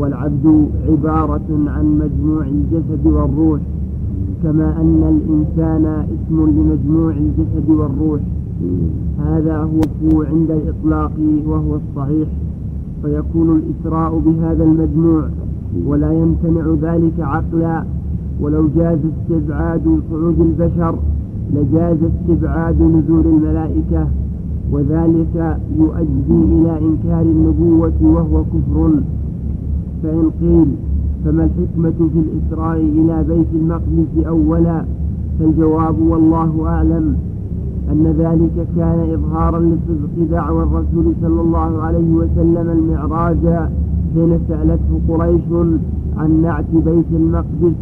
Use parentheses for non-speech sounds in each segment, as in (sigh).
والعبد عبارة عن مجموع الجسد والروح كما أن الإنسان اسم لمجموع الجسد والروح. هذا هو عند الإطلاق وهو الصحيح. فيكون الإسراء بهذا المجموع ولا يمتنع ذلك عقلا. ولو جاز استبعاد صعود البشر لجاز استبعاد نزول الملائكة. وذلك يؤدي إلى إنكار النبوة وهو كفر. فإن قيل فما الحكمة في الإسراء إلى بيت المقدس أولا؟ فالجواب والله أعلم أن ذلك كان إظهارا لصدق دعوى الرسول صلى الله عليه وسلم المعراج حين سألته قريش عن نعت بيت المقدس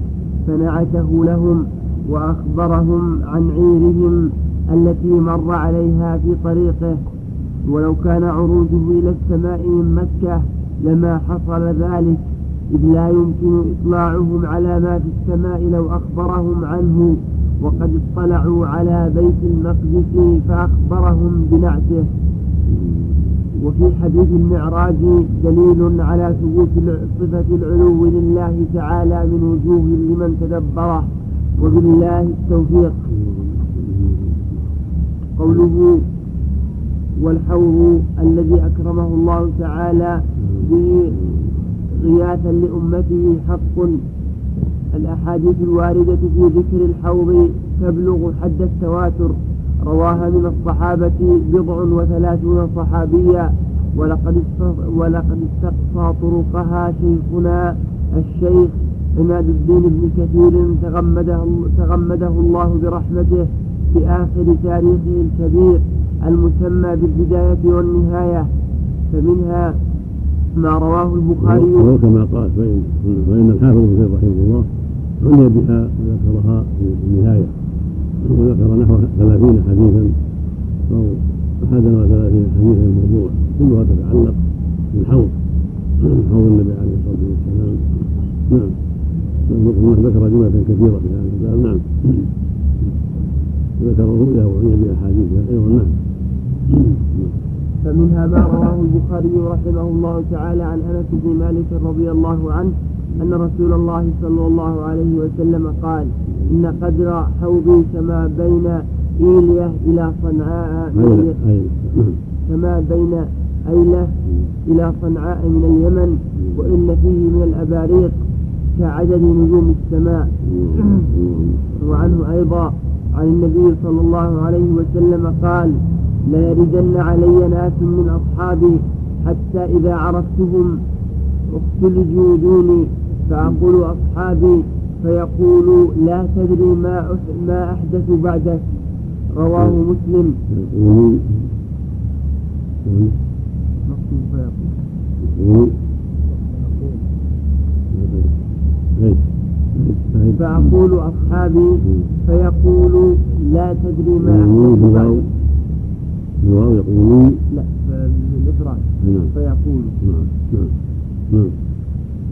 فنعته لهم وأخبرهم عن عيرهم التي مر عليها في طريقه. ولو كان عروجه إلى السماء من مكة لما حصل ذلك إذ لا يمكن إطلاعهم على ما في السماء لو أخبرهم عنه وقد اطلعوا على بيت المقدس فأخبرهم بنعته. وفي حديث المعراج دليل على ثبوت صفة العلو لله تعالى من وجوه لمن تدبره وبالله التوفيق. قوله والحوض الذي أكرمه الله تعالى غياثا لأمته حق. الأحاديث الواردة في ذكر الحوض تبلغ حد التواتر. رواها من الصحابة بضع وثلاثون صحابيا ولقد ولقد استقصى طرقها شيخنا الشيخ عماد الدين بن كثير تغمده, تغمده الله برحمته في آخر تاريخه الكبير المسمى بالبداية والنهاية. فمنها ما رواه البخاري. وهو كما قال فإن, فإن الحافظ ابن رحمه الله عني بها وذكرها في النهاية. وذكر نحو ثلاثين حديثا أو أحد وثلاثين حديثا الموضوع كلها تتعلق بالحوض. حوض النبي عليه الصلاة والسلام. نعم. ذكر جملة كثيرة في هذا الباب. نعم. ذكر الرؤيا وعني بأحاديثها. أيضا نعم. فمنها ما رواه البخاري رحمه الله تعالى عن أنس بن مالك رضي الله عنه أن رسول الله صلى الله عليه وسلم قال إن قدر حوضي كما بين ايليا إلى صنعاء كما بين أيلة إلى صنعاء من اليمن وإن فيه من الأباريق كعدد نجوم السماء. وعنه أيضا عن النبي صلى الله عليه وسلم قال ليردن علي ناس من أصحابي حتى إذا عرفتهم اختلجوا دوني فأقول أصحابي فيقول لا تدري ما ما أحدث بعدك رواه مسلم. فأقول أصحابي فيقول لا تدري ما أحدث بعدك الواو يقولون لا بالإفراد نعم. فيقول. نعم نعم نعم.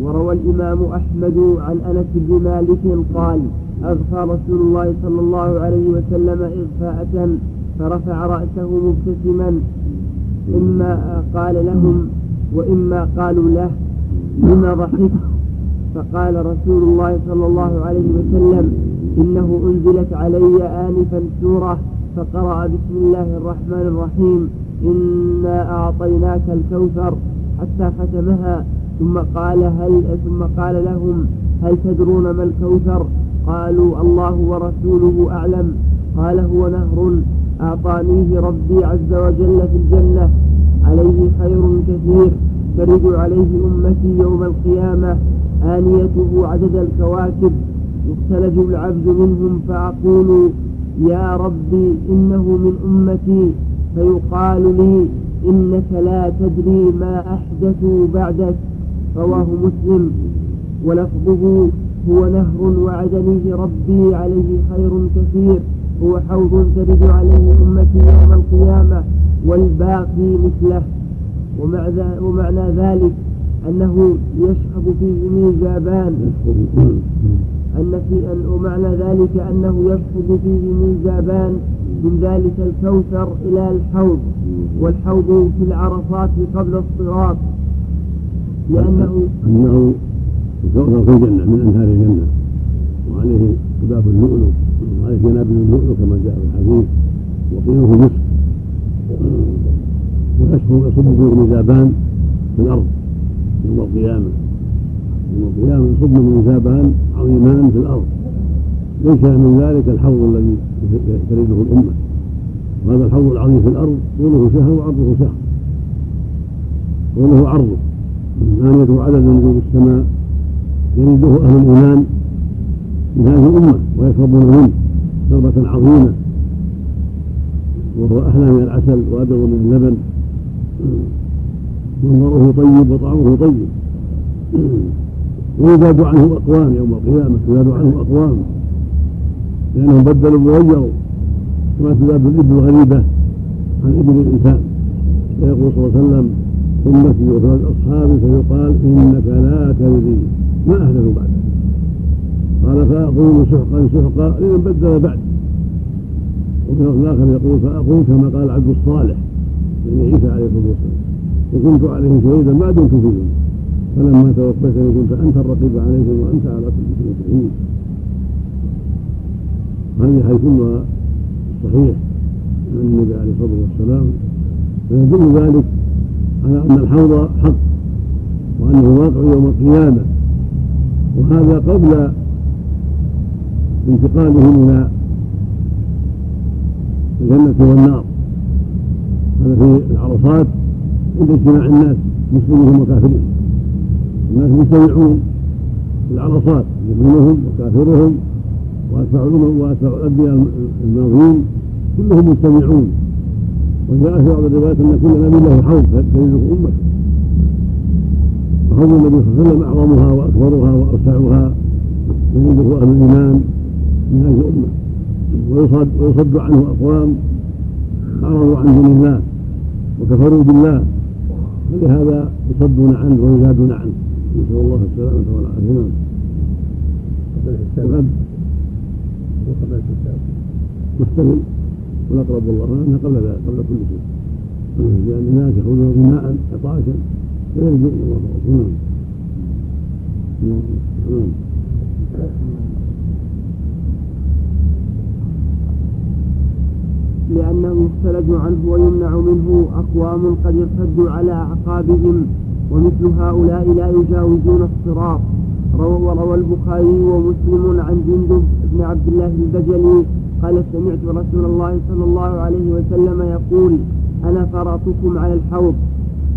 وروى الإمام أحمد عن أنس بن مالك قال أغفى رسول الله صلى الله عليه وسلم إغفاءة فرفع رأسه مبتسما. إما قال لهم وإما قالوا له لما ضحكت فقال رسول الله صلى الله عليه وسلم إنه أنزلت علي آنفا سورة. فقرأ بسم الله الرحمن الرحيم. إنا أعطيناك الكوثر حتى ختمها ثم قال هل ثم قال لهم هل تدرون ما الكوثر؟ قالوا الله ورسوله أعلم. قال هو نهر أعطانيه ربي عز وجل في الجنة. عليه خير كثير. ترد عليه أمتي يوم القيامة آنيته عدد الكواكب. يختلج العبد منهم فأقول يا ربي إنه من أمتي فيقال لي إنك لا تدري ما أحدثوا بعدك رواه مسلم. ولفظه هو نهر وعدنيه ربي عليه خير كثير هو حوض ترد عليه أمتي يوم القيامة والباقي مثله. ومعنى ذلك أنه يشخب فيه ميزابان أن في ومعنى ذلك أنه يفقد فيه ميزابان من ذلك الكوثر إلى الحوض والحوض في العرفات قبل الصراط. لأنه أنه كوثر في الجنة من أنهار الجنة. وعليه قباب اللؤلؤ وعليه جناب اللؤلؤ كما جاء في الحديث وطينه مسك. ويصب فيه ميزابان في الأرض يوم القيامة. يوم القيامة يصب من ميزابان عظيمان في الأرض. ليس من ذلك الحوض الذي تريده الأمة. وهذا الحوض العظيم في الأرض طوله شهر وعرضه شهر. طوله عرضه. ثمانية عدد نجوم السماء. يريده أهل الإيمان من هذه الأمة ويشربون منه شربة عظيمة. وهو أحلى من العسل وأبيض من اللبن. منظره طيب وطعمه طيب. ويزاد عنه أقوام يوم القيامة يزاد عنه أقوام. لأنهم بدلوا وغيروا كما تذاب الإبل الغريبة عن إبل الإنسان. فيقول صلى الله عليه وسلم أمتي وثلاث أصحابي فيقال إنك لا تدري ما أهلكوا بعد. قال فأقول سحقا سحقا لمن بدل بعد. وفي الآخر يقول فأقول كما قال العبد الصالح يعني عيسى عليه الصلاة والسلام وكنت عليهم شهيدا ما دمت فيهم. فلما توفيتني كنت أنت الرقيب عليهم وأنت على كل شيء شهيد. هذه حيث كلها صحيح عن النبي عليه الصلاة والسلام فيدل ذلك على أن الحوض حق وأنه واقع يوم القيامة. وهذا قبل انتقالهم إلى الجنة والنار. هذا في العرصات عند اجتماع الناس مسلمهم وكافرهم الناس مجتمعون في العرصات مؤمنهم وكافرهم وأتباع وأتباع الأنبياء الماضين كلهم مجتمعون. وجاء في بعض الروايات أن كل نبي له حوض تجده امته وحوض النبي صلى الله عليه وسلم أعظمها وأكبرها وأوسعها يجده أهل الإيمان من هذه الأمة. ويصد, ويصد عنه أقوام اعرضوا عن دين الله وكفروا بالله. فلهذا يصدون عنه ويزادون عنه. نسال الله وقد وقبل. الكتاب محتمل والأقرب والله. انها قبل ذلك قبل كل شيء. لأن الناس يخرجون غناء عطاشا. فيرجو الله نعم. نعم. لأنه يختلج عنه ويمنع منه أقوام قد ارتدوا على أعقابهم. ومثل هؤلاء لا يجاوزون الصراط. وروى البخاري ومسلم عن جندب بن عبد الله البجلي قال سمعت رسول الله صلى الله عليه وسلم يقول أنا فرطكم على الحوض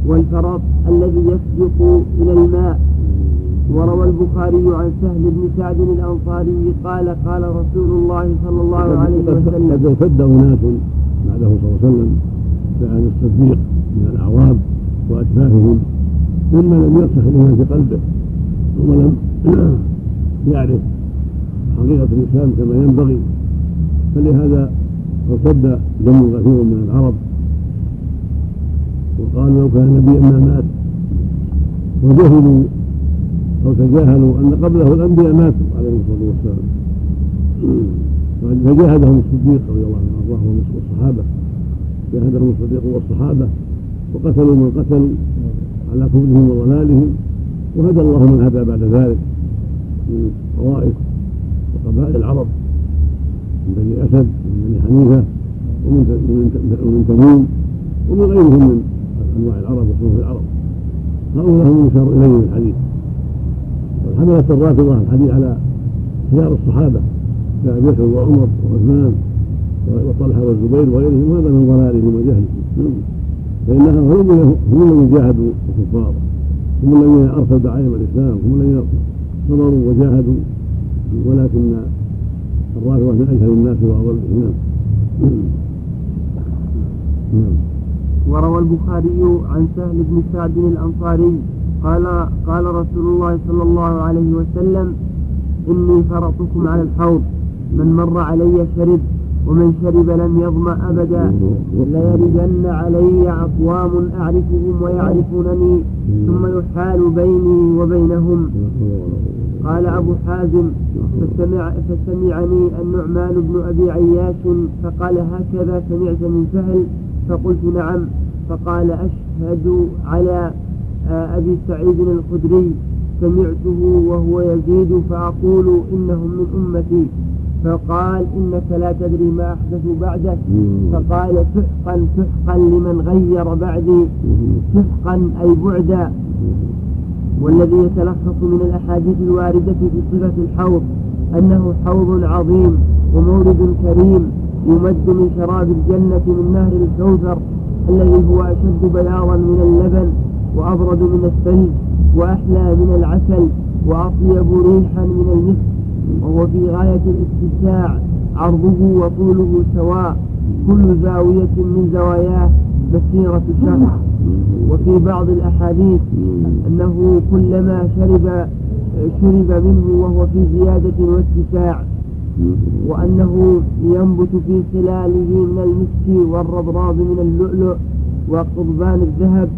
والفرط الذي يسبق إلى الماء. وروى البخاري عن سهل بن سعد الأنصاري قال قال رسول الله صلى الله عليه وسلم قد ارتد أناس بعده صلى الله عليه وسلم بعد الصديق من الأعوام وأتباعهم. مما لم يرسخ الإيمان في قلبه ولم يعرف حقيقة الإسلام كما ينبغي. فلهذا ارتد جمع كثير من العرب وقالوا لو كان نبيا ما مات. وجهلوا أو تجاهلوا أن قبله الأنبياء ماتوا عليهم الصلاة والسلام. فجاهدهم الصديق رضي الله عنه وارضاه والصحابة. جاهدهم الصديق والصحابة وقتلوا من قتلوا. على كفرهم وضلالهم وهدى الله من هدى بعد ذلك من طوائف وقبائل العرب من بني أسد ومن بني حنيفة ومن ومن تميم ومن غيرهم من أنواع العرب وصنوف العرب. هؤلاء هم المشار إليهم الحديث. وحملت الرافضة الحديث على خيار الصحابة كابي وعمر وعثمان وطلحة والزبير وغيرهم هذا من ضلالهم وجهلهم. فانها هم هم الذين جاهدوا الكفار. هم الذين أرسلوا دعائم الإسلام. هم الذين صبروا وجاهدوا. ولكن الرافضة من أجهل الناس واضلهم نعم. وروى البخاري عن سهل بن سعد الأنصاري قال قال رسول الله صلى الله عليه وسلم إني فرطكم على الحوض. من مر علي شرب. ومن شرب لم يظمأ أبدا ليردن علي أقوام أعرفهم ويعرفونني ثم يحال بيني وبينهم. قال أبو حازم فسمع فسمعني النعمان بن أبي عياش فقال هكذا سمعت من سهل فقلت نعم فقال أشهد على آه، أبي سعيد الخدري سمعته وهو يزيد فأقول إنهم من أمتي. فقال إنك لا تدري ما أحدثوا بعدك فقال سحقا سحقا لمن غير بعدي. سحقا أي بعدا. والذي يتلخص من الأحاديث الواردة في صفة الحوض أنه حوض عظيم ومورد كريم يمد من شراب الجنة من نهر الكوثر الذي هو أشد بياضا من اللبن وأبرد من الثلج وأحلى من العسل وأطيب ريحا من المسك. وهو في غاية الاستمتاع عرضه وطوله سواء. كل زاوية من زواياه مسيرة شهر وفي بعض الأحاديث أنه كلما شرب شرب منه وهو في زيادة واتساع وأنه ينبت في خلاله من المسك والرضراب من اللؤلؤ وقضبان الذهب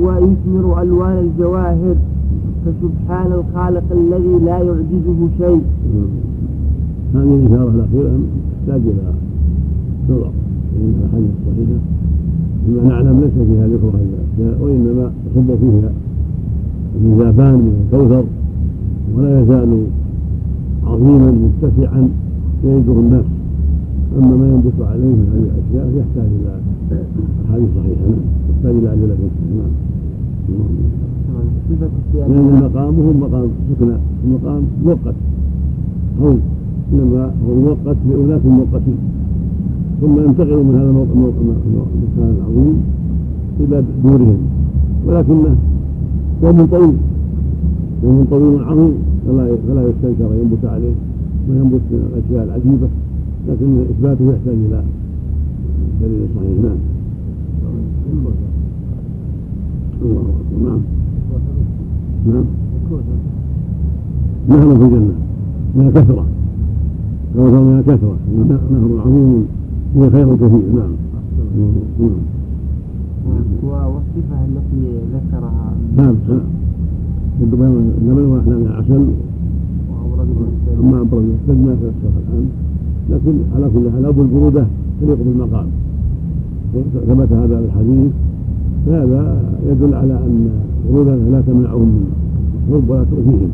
ويثمر ألوان الجواهر. فسبحان الخالق الذي لا يعجزه شيء. هذه الإشارة الأخيرة تحتاج إلى نظر من الأحاديث الصحيحة. بما نعلم ليس فيها ذكر الأشياء وإنما يصب فيها الميزابان من الكوثر ولا يزال عظيما متسعا يجده الناس. أما ما ينبت عليه من هذه الأشياء فيحتاج إلى أحاديث صحيحة. يحتاج إلى أدلة. نعم. لأن المقام هو مقام سكنى المقام مؤقت هو إنما هو مؤقت لأناس مؤقتين ثم ينتقل من هذا المكان العظيم إلى دورهم. ولكنه يوم طويل يوم طويل عظيم. فلا فلا يستنكر ينبت عليه وينبت من الأشياء العجيبة. لكن إثباته يحتاج إلى دليل صحيح. نعم. الله أكبر. نعم. نعم. نهر في الجنة؟ من كثره كوثر من كثره نهر عظيم فيه خير كثير. نعم. نعم. والصفة التي ذكرها. نعم. اللبن واحلام العسل أما ابرد السد ما تذكر الآن. لكن على كل حال أبو البرودة تليق بالمقام. ثبت هذا الحديث. فهذا يدل على أن بروده لا تمنعهم من الشرب ولا تؤذيهم.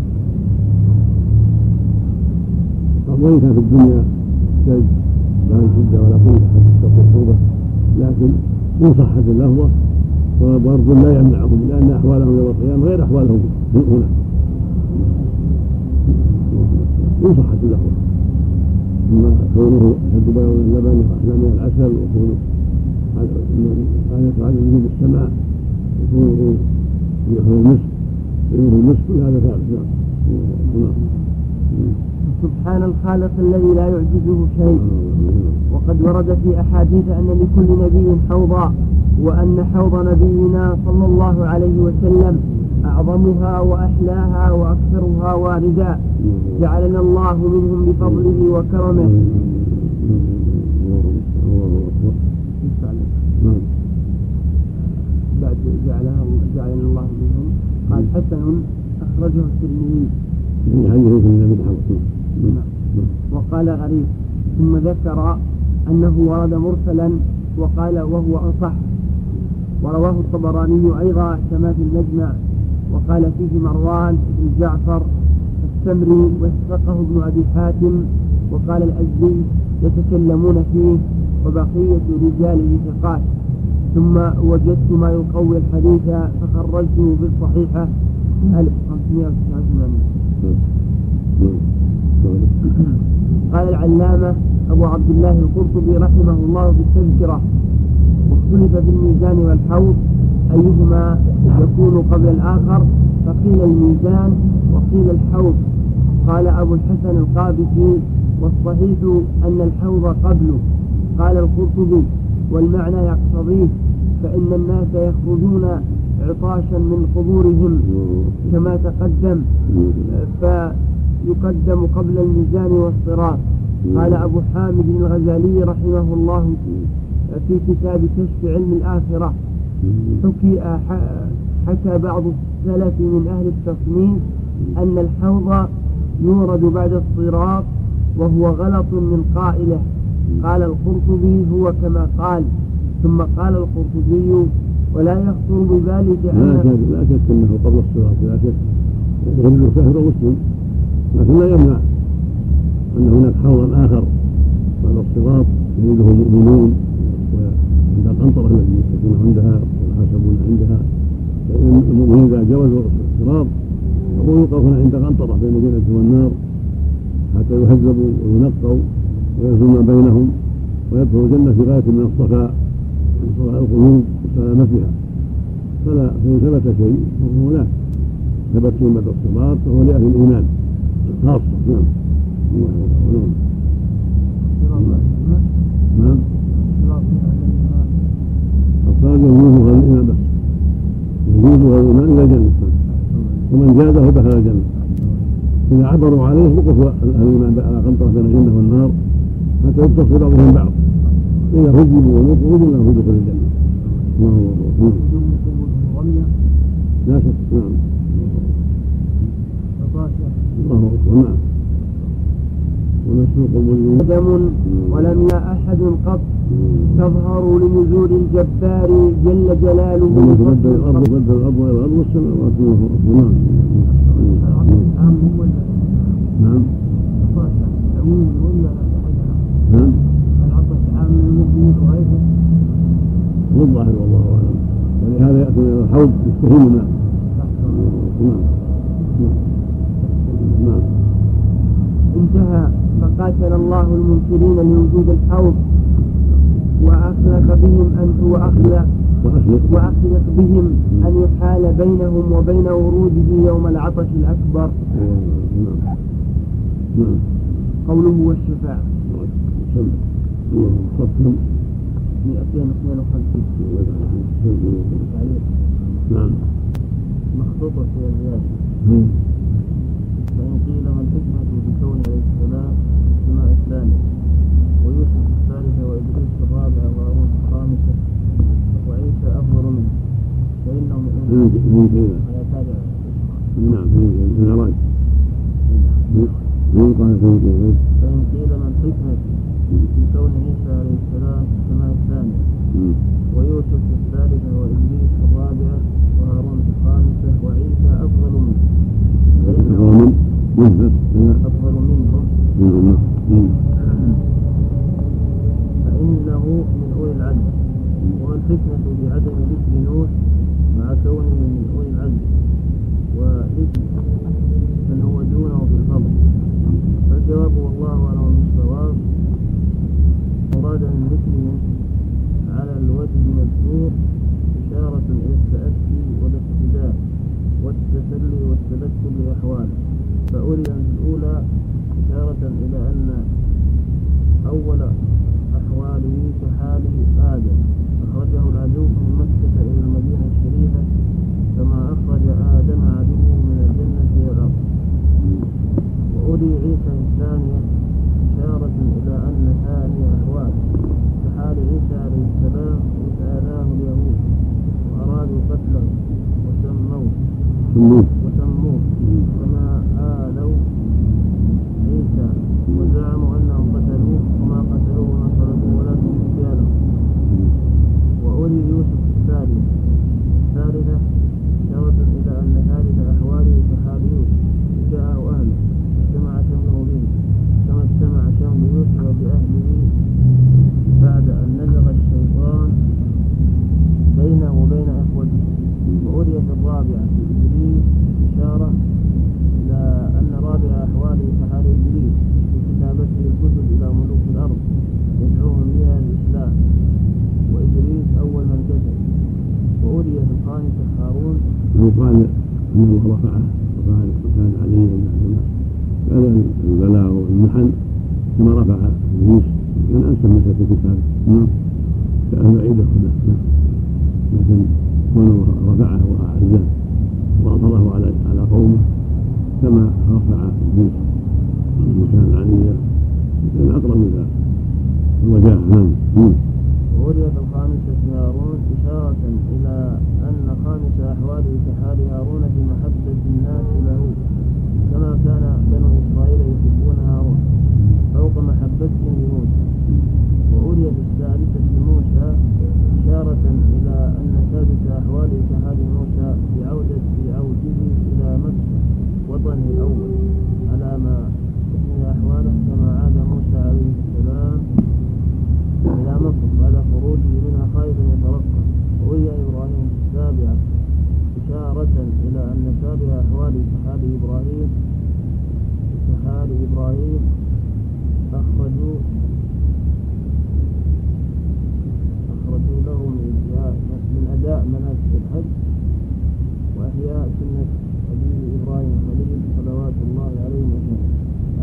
وإن كان في الدنيا ثلج لا شده ولا قوة حتى تستطيع الصوبه لكن ان صحت اللفظه وبرد لا يمنعهم لأن أحوالهم يوم القيامة غير أحوالهم هنا. ان صحت اللفظه أما كونه بياض من اللبن واحلى من العسل وكونه السماء وكونه ريحه المسك المسك هذا نعم سبحان الخالق الذي لا يعجزه شيء. وقد ورد في أحاديث أن لكل نبي حوضا وأن حوض نبينا صلى الله عليه وسلم أعظمها وأحلاها وأكثرها واردا. جعلنا الله منهم بفضله وكرمه بعد جعلها جعلنا الله منهم قال حسن أخرجه الترمذي. وقال غريب ثم ذكر أنه ورد مرسلا وقال وهو أصح. ورواه الطبراني أيضا كما في المجمع. وقال فيه مروان بن جعفر السمري واسقه ابن أبي حاتم. وقال الأزدي يتكلمون فيه وبقية رجاله ثقات. ثم وجدت ما يقوي الحديث فخرجته في الصحيحة 1589 قال العلامة أبو عبد الله القرطبي رحمه الله في التذكرة. واختلف في الميزان والحوض. أيهما يكون قبل الآخر؟ فقيل الميزان وقيل الحوض. قال أبو الحسن القابسي والصحيح أن الحوض قبله. قال القرطبي والمعنى يقتضيه فإن الناس يخرجون عطاشا من قبورهم كما تقدم. فيقدم قبل الميزان والصراط. قال أبو حامد الغزالي رحمه الله في كتاب كشف علم الآخرة. حكي حكى بعض السلف من أهل التصنيف أن الحوض يورد بعد الصراط وهو غلط من قائله. قال القرطبي هو كما قال. ثم قال القرطبي ولا يخطر بذلك لا أن شك لا شك إنه قبل الصراط لا شك. يجوز كافر مسلم لكن لا يمنع أن هناك حوضا آخر بعد الصراط يريده المؤمنون. وعند القنطره التي يتقون عندها ويحاسبون عندها فإن المؤمنين إذا جوزوا الصراط فهم يوقفون عند قنطرة بين الجنة والنار حتى يهذبوا وينقوا ويزول ما بينهم ويدخل الجنة في غاية من الصفاء من صفاء القلوب. وسلامتها فلا فإن ثبت شيء فهو لا. ثبت سنة الصلاة فهو لأهل الإيمان خاصة. نعم. نعم. الصلاة يجوزها الإيمان بس. يجوزها الإيمان إلى الجنة ومن جازه دخل الجنة. إذا عبروا عليه وقفوا أهل الإيمان على قنطرة بين الجنة والنار حتى يتصل بعضهم بعض. إذا هجبوا ونقوا إلا دخول الجنة. الله لا شك نعم الله أكبر نعم ولم يا أحد قط تظهر لنزول الجبار جل جلاله الأرض والسماوات نعم نعم الظاهر والله أعلم. ولهذا ياتون إلى الحوض يستهين الماء نعم. نعم. انتهى. فقاتل الله المنكرين لوجود الحوض. وأخلق بهم أن وأخلق وأخلق. وأخلق بهم أن يحال بينهم وبين وروده يوم العطش الأكبر. نعم. نعم. قوله والشفاعة 252 نعم مخطوطة في الزيادة. فإن قيل ما الحكمة بكون عليه السلام السماء الثانية ويوسف الثالثة وإدريس الرابعة وهارون الخامسة وعيسى أفضل منه فإنهم تابع نعم فإن قال فإن قيل ما الحكمة بكون عيسى عليه السلام السماء الثانية. ويوسف الثالثة وإدريس الرابعة وهارون الخامسة وعيسى أفضل منه. أفضل منهم. بسحار إبراهيم أخرجوا أخرجوا له من من أداء مناسك الحج وإحياء سنة أبي إبراهيم الخليل صلوات الله عليه وسلم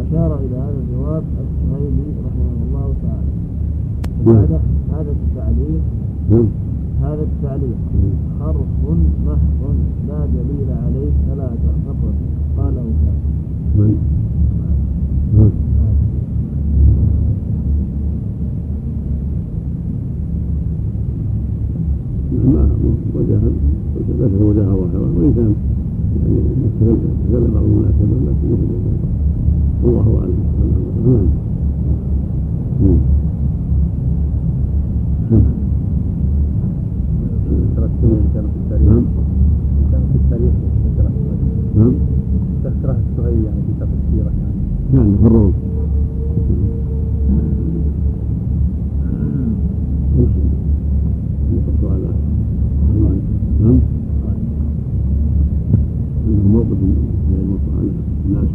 أشار إلى هذا الجواب السهيلي رحمه الله تعالى هذا هذا التعليق هذا التعليق حرف محض لا دليل عليه فلا تعتقد قاله كان ما وجه ذكر وجه ظاهرا وان كان يعني استدل بعض الناس لكن يخرج والله اعلم نعم كان في التاريخ نعم كان في التاريخ نعم تذكره السهيلي يعني في تفسيره يعني كان في الروم يقص على نعم عنده موقف يقص على الناس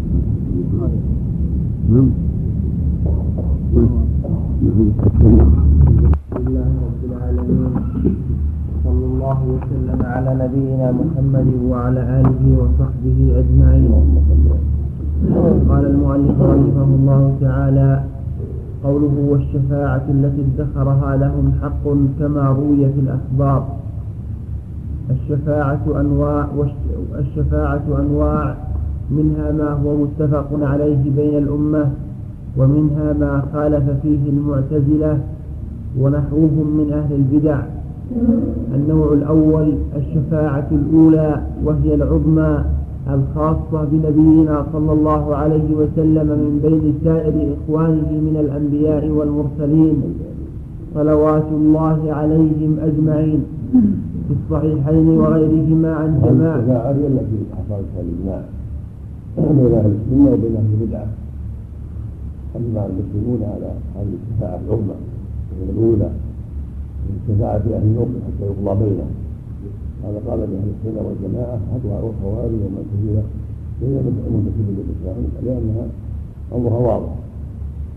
نعم الحمد لله رب العالمين صلى الله وسلم على نبينا محمد وعلى آله وصحبه أجمعين قال المؤلف رحمه الله تعالى. قوله والشفاعة التي ادخرها لهم حق كما روي في الأخبار. الشفاعة أنواع الشفاعة أنواع منها ما هو متفق عليه بين الأمة ومنها ما خالف فيه المعتزلة ونحوهم من أهل البدع. النوع الأول الشفاعة الأولى وهي العظمى الخاصة بنبينا صلى الله عليه وسلم من بين سائر إخوانه من الأنبياء والمرسلين صلوات الله عليهم أجمعين في الصحيحين وغيرهما عن جماعة. الشفاعة هي التي حصلت الإجماع بين أهل السنة وبين أهل البدعة. أما المسلمون على هذه الشفاعة العظمى الأولى الشفاعة أهل النصر حتى يقضى بينهم. هذا قال بأهل السنة والجماعة هدوها والخوارج والمعتزلة بين المنتسبين للإسلام لأنها أمرها واضح.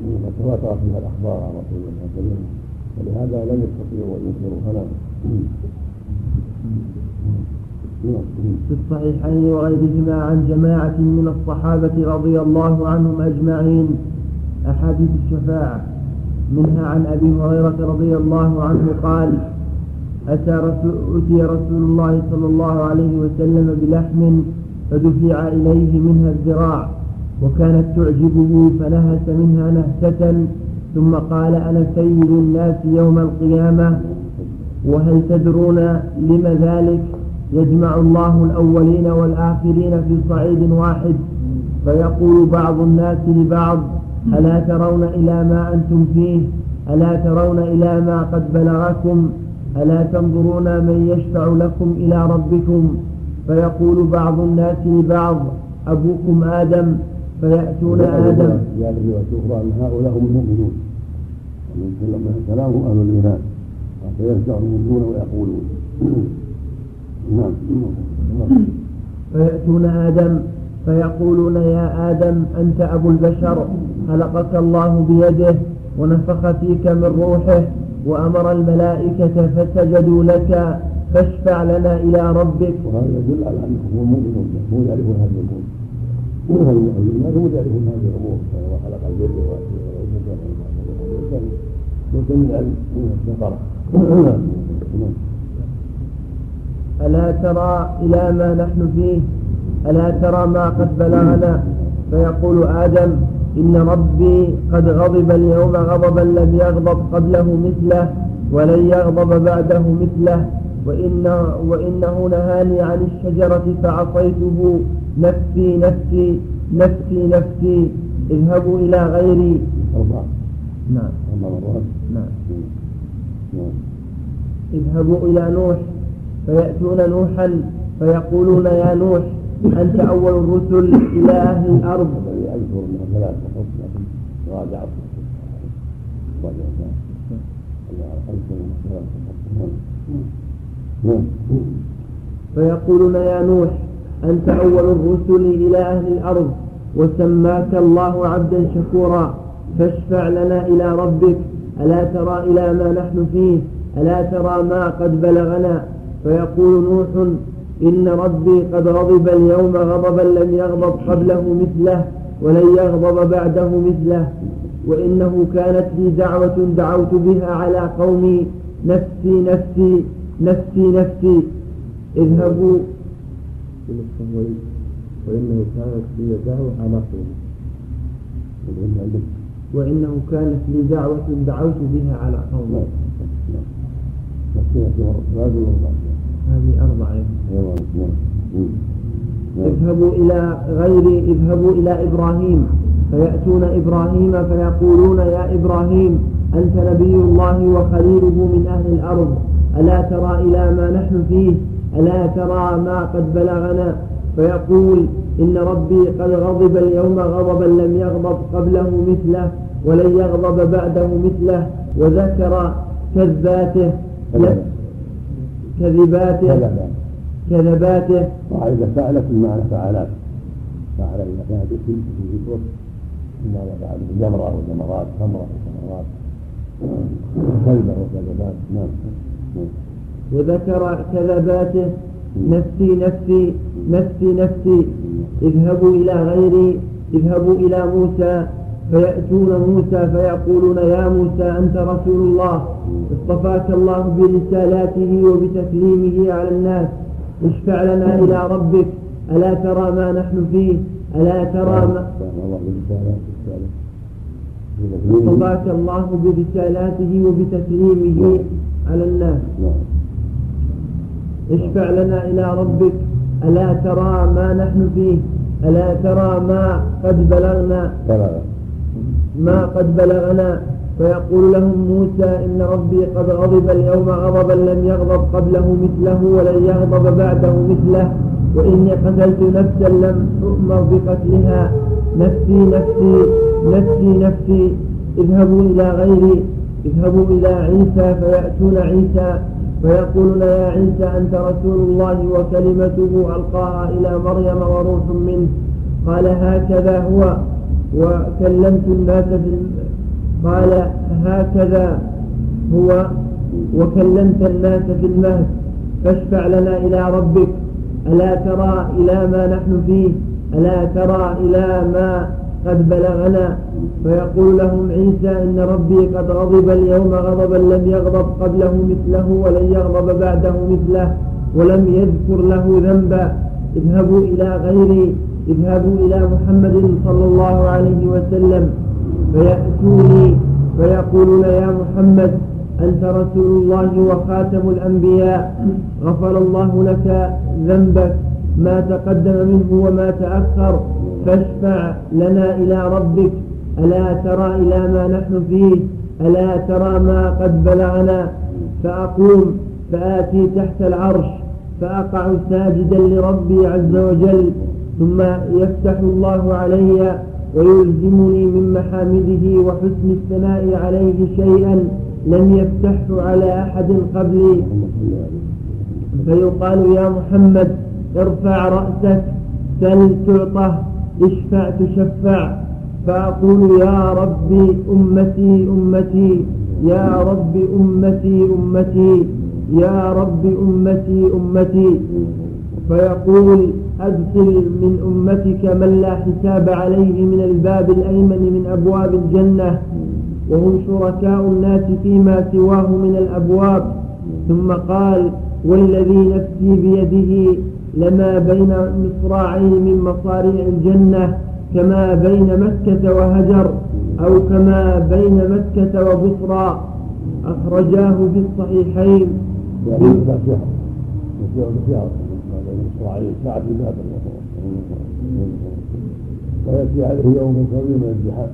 وقد تواترت فيها الأخبار عن رسول الله صلى الله عليه وسلم ولهذا لم يستطيعوا أن ينكروا فنام في الصحيحين وغيرهما عن جماعة من الصحابة رضي الله عنهم أجمعين أحاديث الشفاعة. منها عن أبي هريرة رضي الله عنه قال أتى رسول أتي رسول الله صلى الله عليه وسلم بلحم فدفع إليه منها الذراع وكانت تعجبه فنهس منها نهسة ثم قال أنا سيد الناس يوم القيامة وهل تدرون لم ذلك؟ يجمع الله الأولين والآخرين في صعيد واحد فيقول بعض الناس لبعض ألا ترون إلى ما أنتم فيه؟ ألا ترون إلى ما قد بلغكم؟ ألا تنظرون من يشفع لكم إلى ربكم؟ فيقول بعض الناس لبعض أبوكم آدم فيأتون آدم. رواية أخرى أن هؤلاء هم المؤمنون. ومن كلامهم أهل الإيمان. فيرجع المؤمنون ويقولون. (clears throat) نعم. فيأتون آدم فيقولون يا آدم أنت أبو البشر خلقك الله بيده ونفخ فيك من روحه. وأمر الملائكة فسجدوا لك فاشفع لنا إلى ربك. وهذا يدل على أنهم هم مؤمنون هم يعرفون هذه الأمور الناس هم يعرفون هذه الأمور وخلق البر والإنسان من العلم من السفر ألا ترى إلى ما نحن فيه؟ ألا ترى ما قد بلغنا؟ فيقول آدم إن ربي قد غضب اليوم غضبا لم يغضب قبله مثله ولن يغضب بعده مثله. وإن وإنه نهاني عن الشجرة فعصيته نفسي نفسي نفسي نفسي. اذهبوا إلى غيري. أربعة نعم. أربع مرات نعم. نعم. اذهبوا إلى نوح فيأتون نوحا فيقولون يا نوح أنت أول الرسل إلى أهل الأرض. أذكر أنها ثلاث تحط لكن راجع راجع فيقولون يا نوح أنت أول الرسل إلى أهل الأرض وسماك الله عبدا شكورا. فاشفع لنا إلى ربك ألا ترى إلى ما نحن فيه؟ ألا ترى ما قد بلغنا؟ فيقول نوح إن ربي قد غضب اليوم غضبا لم يغضب قبله مثله. ولن يغضب بعده مثله وإنه كانت لي دعوة دعوت بها على قومي نفسي نفسي نفسي نفسي. اذهبوا. وإنه كانت لي دعوة على قومي. وإنه كانت لي دعوة دعوت بها على قومي. هذه أربعة. اذهبوا إلى غيري اذهبوا إلى إبراهيم. فيأتون إبراهيم فيقولون يا إبراهيم أنت نبي الله وخليله من أهل الأرض. ألا ترى إلى ما نحن فيه؟ ألا ترى ما قد بلغنا؟ فيقول إن ربي قد غضب اليوم غضبا لم يغضب قبله مثله ولن يغضب بعده مثله وذكر كذباته. كذباته. كذباته وإذا فعلت بمعنى فعلات فعل إذا كانت في ذكر بمعنى فعل جمرة وجمرات تمرة وثمرات كذبة وكذبات نعم. وذكر كذباته نفسي نفسي نفسي نفسي. اذهبوا إلى غيري. اذهبوا إلى موسى. فيأتون موسى فيقولون يا موسى أنت رسول الله. اصطفاك الله برسالاته وبتكليمه على الناس. اشفع لنا إلى ربك. ألا ترى ما نحن فيه؟ ألا ترى ما اصطفاك الله برسالاته وبتكليمه على الناس. اشفع لنا إلى ربك. ألا ترى ما نحن فيه؟ ألا ترى ما قد بلغنا ما قد بلغنا فيقول لهم موسى إن ربي قد غضب اليوم غضبا لم يغضب قبله مثله ولن يغضب بعده مثله وإني قتلت نفسا لم أؤمر بقتلها. نفسي نفسي نفسي نفسي. اذهبوا إلى غيري. اذهبوا إلى عيسى فيأتون عيسى فيقولون يا عيسى أنت رسول الله وكلمته ألقاها إلى مريم وروح منه. قال هكذا هو. وكلمت الناس قال هكذا هو وكلمت الناس في المهد فاشفع لنا إلى ربك ألا ترى إلى ما نحن فيه ألا ترى إلى ما قد بلغنا؟ فيقول لهم عيسى إن ربي قد غضب اليوم غضبا لم يغضب قبله مثله ولن يغضب بعده مثله ولم يذكر له ذنبا. اذهبوا إلى غيري اذهبوا إلى محمد صلى الله عليه وسلم. فيأتوني فيقولون يا محمد أنت رسول الله وخاتم الأنبياء. غفر الله لك ذنبك. ما تقدم منه وما تأخر. فاشفع لنا إلى ربك. ألا ترى إلى ما نحن فيه؟ ألا ترى ما قد بلغنا؟ فأقوم فآتي تحت العرش. فأقع ساجدا لربي عز وجل. ثم يفتح الله علي ويلزمني من محامده وحسن الثناء عليه شيئا لم يفتحه على أحد قبلي. فيقال يا محمد ارفع رأسك سل تعطه اشفع تشفع. فأقول يا ربي أمتي أمتي يا رب أمتي أمتي يا رب أمتي أمتي. فيقول أدخل من أمتك من لا حساب عليه من الباب الأيمن من أبواب الجنة وهم شركاء الناس فيما سواه من الأبواب. ثم قال والذي نفسي بيده لما بين مصراعين من مصاريع الجنة كما بين مكة وهجر أو كما بين مكة وبصرى. أخرجاه في الصحيحين. ويأتي عليه يوم كبير من الزحام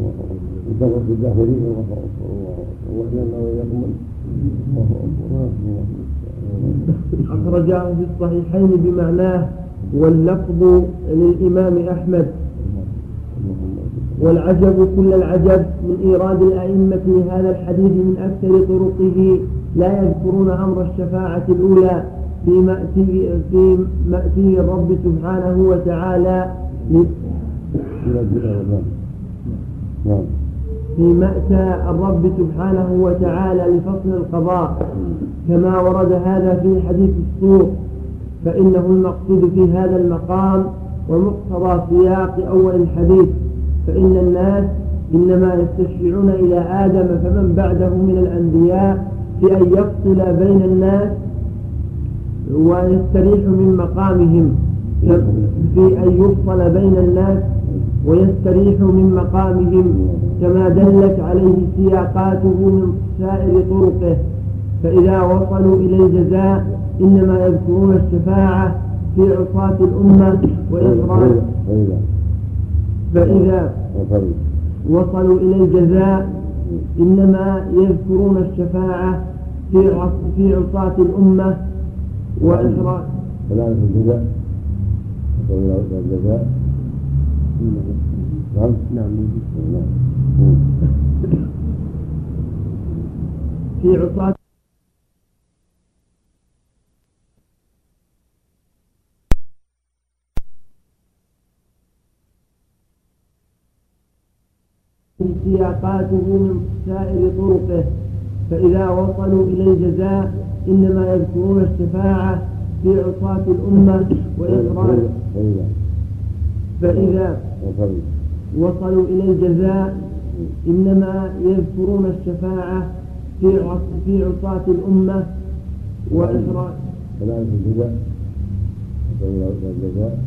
ويدور في الداخلين وإلى وإياكم أخرجاه في الصحيحين بمعناه واللفظ للإمام أحمد. والعجب كل العجب من إيراد الأئمة لهذا الحديث من أكثر طرقه لا يذكرون أمر الشفاعة الأولى. في مأتي في مأتي الرب سبحانه وتعالى في مأتى الرب سبحانه وتعالى لفصل القضاء. كما ورد هذا في حديث السوق فإنه المقصود في هذا المقام ومقتضى سياق أول الحديث. فإن الناس إنما يستشفعون إلى آدم فمن بعده من الأنبياء في أن يفصل بين الناس ويستريح من مقامهم في أن يفصل بين الناس ويستريح من مقامهم كما دلت عليه سياقاته من سائر طرقه. فإذا وصلوا إلى الجزاء إنما يذكرون الشفاعة في عصاة الأمة وإخراج فإذا وصلوا إلى الجزاء إنما يذكرون الشفاعة في عصاة الأمة وإخراج كذلك الجزاء الجزاء نعم. نعم. في عصاة سياقاته من سائر طرقه. فإذا وصلوا إلى الجزاء إنما يذكرون الشفاعة في عصاة الأمة وإخراج فإذا وصلوا إلى الجزاء إنما يذكرون الشفاعة في في عصاة الأمة الجزاء الجزاء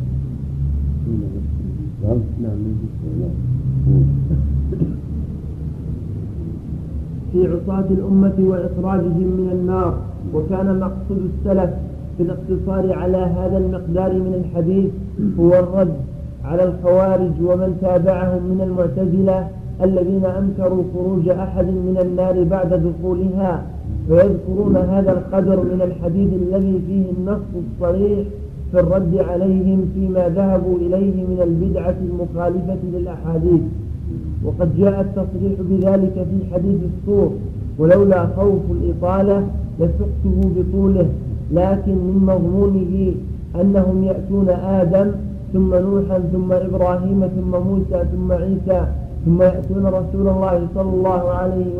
نعم نعم. في عصاة الأمة وإخراجهم من النار. وكان مقصود السلف في الاقتصار على هذا المقدار من الحديث هو الرد على الخوارج ومن تابعهم من المعتزلة الذين أنكروا خروج أحد من النار بعد دخولها ويذكرون هذا القدر من الحديث الذي فيه النص الصريح في الرد عليهم فيما ذهبوا إليه من البدعة المخالفة للأحاديث. وقد جاء التصريح بذلك في حديث السور ولولا خوف الإطالة لسقته بطوله لكن من مضمونه أنهم يأتون آدم ثم نوحا ثم إبراهيم ثم موسى ثم عيسى ثم يأتون رسول الله صلى الله عليه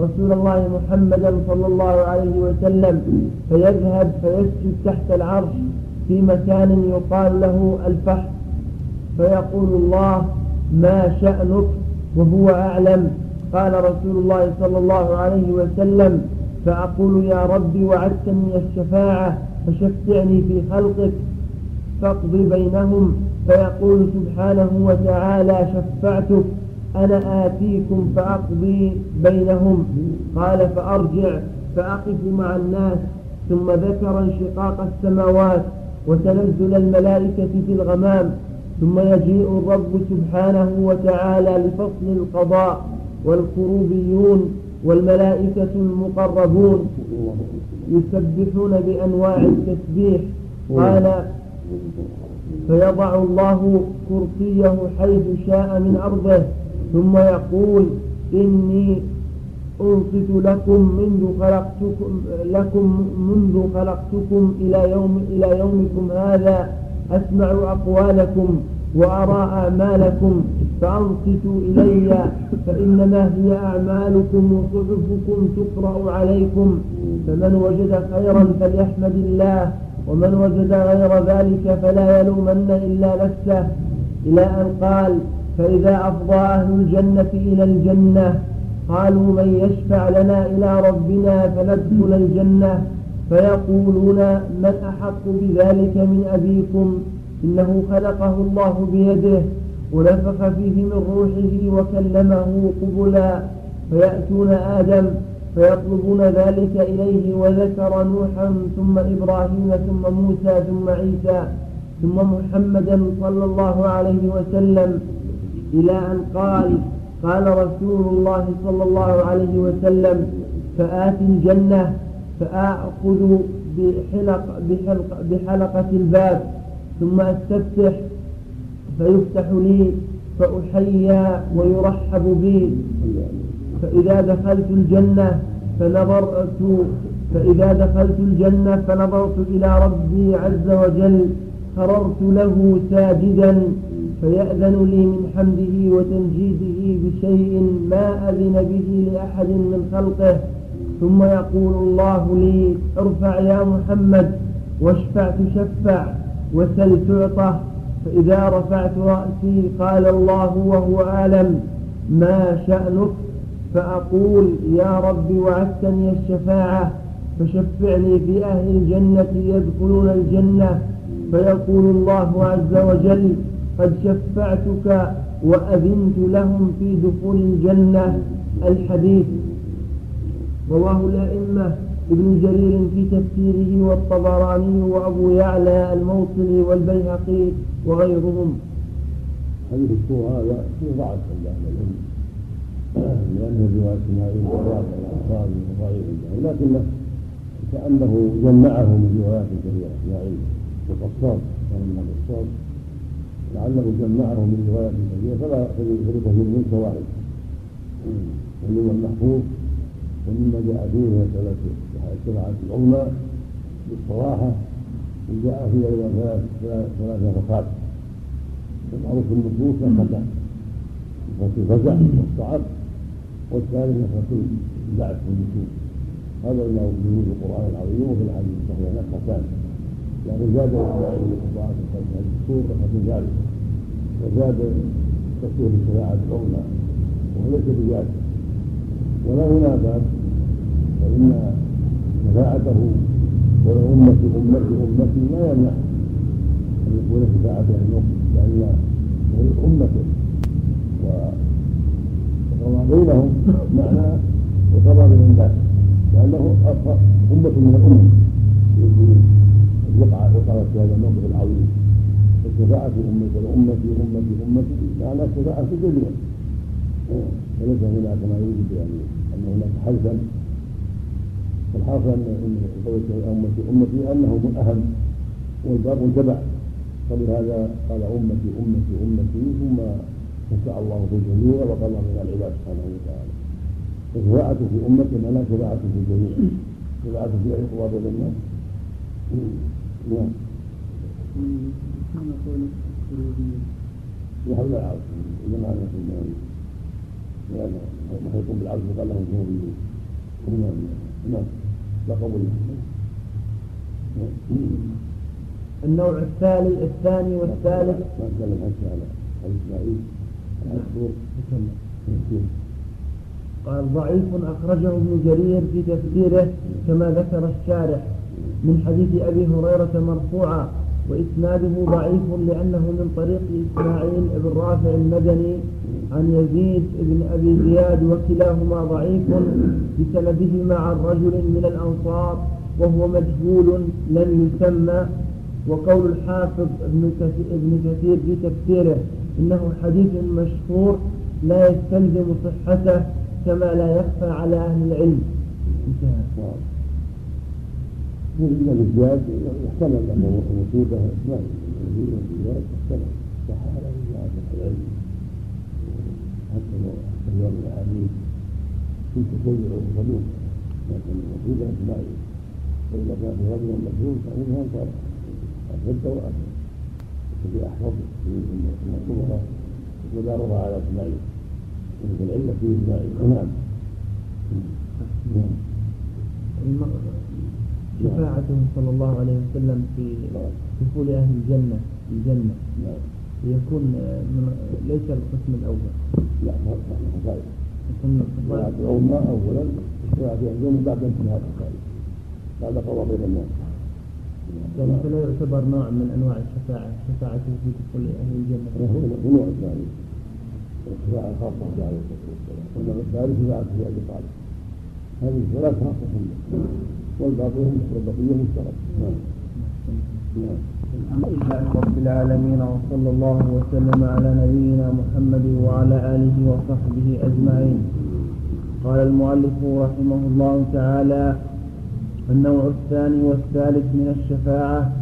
رسول الله محمدا صلى الله عليه وسلم فيذهب فيسجد تحت العرش في مكان يقال له الفحم فيقول الله ما شأنك؟ وهو أعلم. قال رسول الله صلى الله عليه وسلم فأقول يا ربي وعدتني الشفاعة فشفعني في خلقك فاقض بينهم. فيقول سبحانه وتعالى شفعتك أنا آتيكم فأقضي بينهم. قال فأرجع فأقف مع الناس ثم ذكر انشقاق السماوات وتنزل الملائكة في الغمام. ثم يجيء الرب سبحانه وتعالى لفصل القضاء والكروبيون والملائكة المقربون يسبحون بأنواع التسبيح. قال فيضع الله كرسيه حيث شاء من أرضه. ثم يقول إني أنصت لكم منذ خلقتكم لكم منذ خلقتكم إلى يوم إلى يومكم هذا. أسمع أقوالكم وأرى أعمالكم فأنصتوا إلي فإنما هي أعمالكم وصحفكم تقرأ عليكم. فمن وجد خيرا فليحمد الله ومن وجد غير ذلك فلا يلومن إلا نفسه. إلى أن قال فإذا أفضى أهل الجنة إلى الجنة قالوا من يشفع لنا إلى ربنا فندخل الجنة. فيقولون من أحق بذلك من أبيكم؟ إنه خلقه الله بيده ونفخ فيه من روحه وكلمه قبلا. فيأتون آدم فيطلبون ذلك إليه وذكر نوحا ثم إبراهيم ثم موسى ثم عيسى ثم محمدا صلى الله عليه وسلم إلى أن قال قال رسول الله صلى الله عليه وسلم فآت الجنة فآخذ بحلق بحلق بحلقة الباب ثم أستفتح فيفتح لي فأحيا ويرحب بي. فإذا دخلت الجنة فنظرت فإذا دخلت الجنة فنظرت إلى ربي عز وجل خررت له ساجدا فيأذن لي من حمده وتمجيده بشيء ما أذن به لأحد من خلقه. ثم يقول الله لي ارفع يا محمد واشفع تشفع وسل تعطى فإذا رفعت رأسي قال الله وهو أعلم ما شأنك فأقول يا رب وعدتني الشفاعة فشفعني في أهل الجنة يدخلون الجنة فيقول الله عز وجل قد شفعتك وأذنت لهم في دخول الجنة. الحديث رواه الأئمة ابن جرير في تفسيره والطبراني وأبو يعلى الموصلي والبيهقي وغيرهم حديث السوء هذا فيه ضعف عند أهل العلم لأنه رواية إسماعيل والرافع الأنصاري وضعيف عنده لكنه كأنه جمعه من روايات كثيرة إسماعيل والقصاص كان من القصاص لعله جمعه من روايات كثيرة فلا فلكثير منك واحد ومما المحفوظ ومما جاء فيه مسألة الشفاعة العظمى بالصراحة وجاء فيها أيضا ثلاث نفقات. في النصوص نفقتان نفقة الفزع والصعب والثالث نفقة البعث والنشور هذا ما في القرآن العظيم وفي الحديث الصحيح. نفقتان. يعني زاد القرآن في هذه السور نفقة ذلك. وزاد تكون الشفاعة العظمى وهو ليس بذلك ولا هنا باب فإن شفاعته أمتي أمتي أمتي لا يمنع أن يكون شفاعته أن لأن أمته وقضى بينهم معنى وقضى بين الناس لأنه أمة من الأمم. وقع وقعت في هذا الموقف العظيم. الشفاعة أمتي أمتي أمتي أمتي معنى الشفاعة الجميع وليس هناك ما يوجد يعني أن هناك حلفا والحاصل ان قول امتي امتي انهم الاهم والباب تبع فلهذا قال امتي امتي امتي ثم شفع الله في الجميع وقال من العباد سبحانه وتعالى فشفاعته في امته لا شفاعته في الجميع شفاعته في اي بين الناس نعم يحل العرض اذا ما قال لهم جنوبيون نعم لقب النوع الثاني الثاني والثالث ما تكلم حتى على اسماعيل قال ضعيف أخرجه ابن جرير في تفسيره كما ذكر الشارح من حديث أبي هريرة مرفوعا وإسناده ضعيف لأنه من طريق إسماعيل بن رافع المدني عن يزيد بن أبي زياد وكلاهما ضعيف بسندهما عن رجل من الأنصار وهو مجهول لم يسمى وقول الحافظ ابن كثير في تفسيره إنه حديث مشهور لا يستلزم صحته كما لا يخفى على أهل العلم. انتهى. من الزياد يحتمل أنه وصوله إسماعيل الزياد يحتمل صح على احتمال الاحاديث كنت تتبع صدوق لكن المفروض اسماعيل واذا كان في رجل مجهول فانها صار أشد وأشد. الذي أحفظ من الصغرى ودارها على إسماعيل. وفي العلة في إسماعيل. نعم. شفاعته صلى الله عليه وسلم في دخول أهل الجنة الجنة. نعم. يكون ليس القسم الأول. لا خصائص الخصائص العظمى أولا الشفاعة يحزن بعد انتهاء الخصائص بعد قضاء بين الناس يعني فلا يعتبر نوع من أنواع الشفاعة شفاعته في دخول أهل الجنة هو نوع ثاني الشفاعة الخاصة عليه الصلاة والسلام وإنما الثالث شفاعة في أبي طالب هذه الثلاث خاصة والباقي والبقية مشترك نعم. نعم. لله رب العالمين وصلى الله وسلم على نبينا محمد وعلى آله وصحبه أجمعين. قال المؤلف رحمه الله تعالى النوع الثاني والثالث من الشفاعة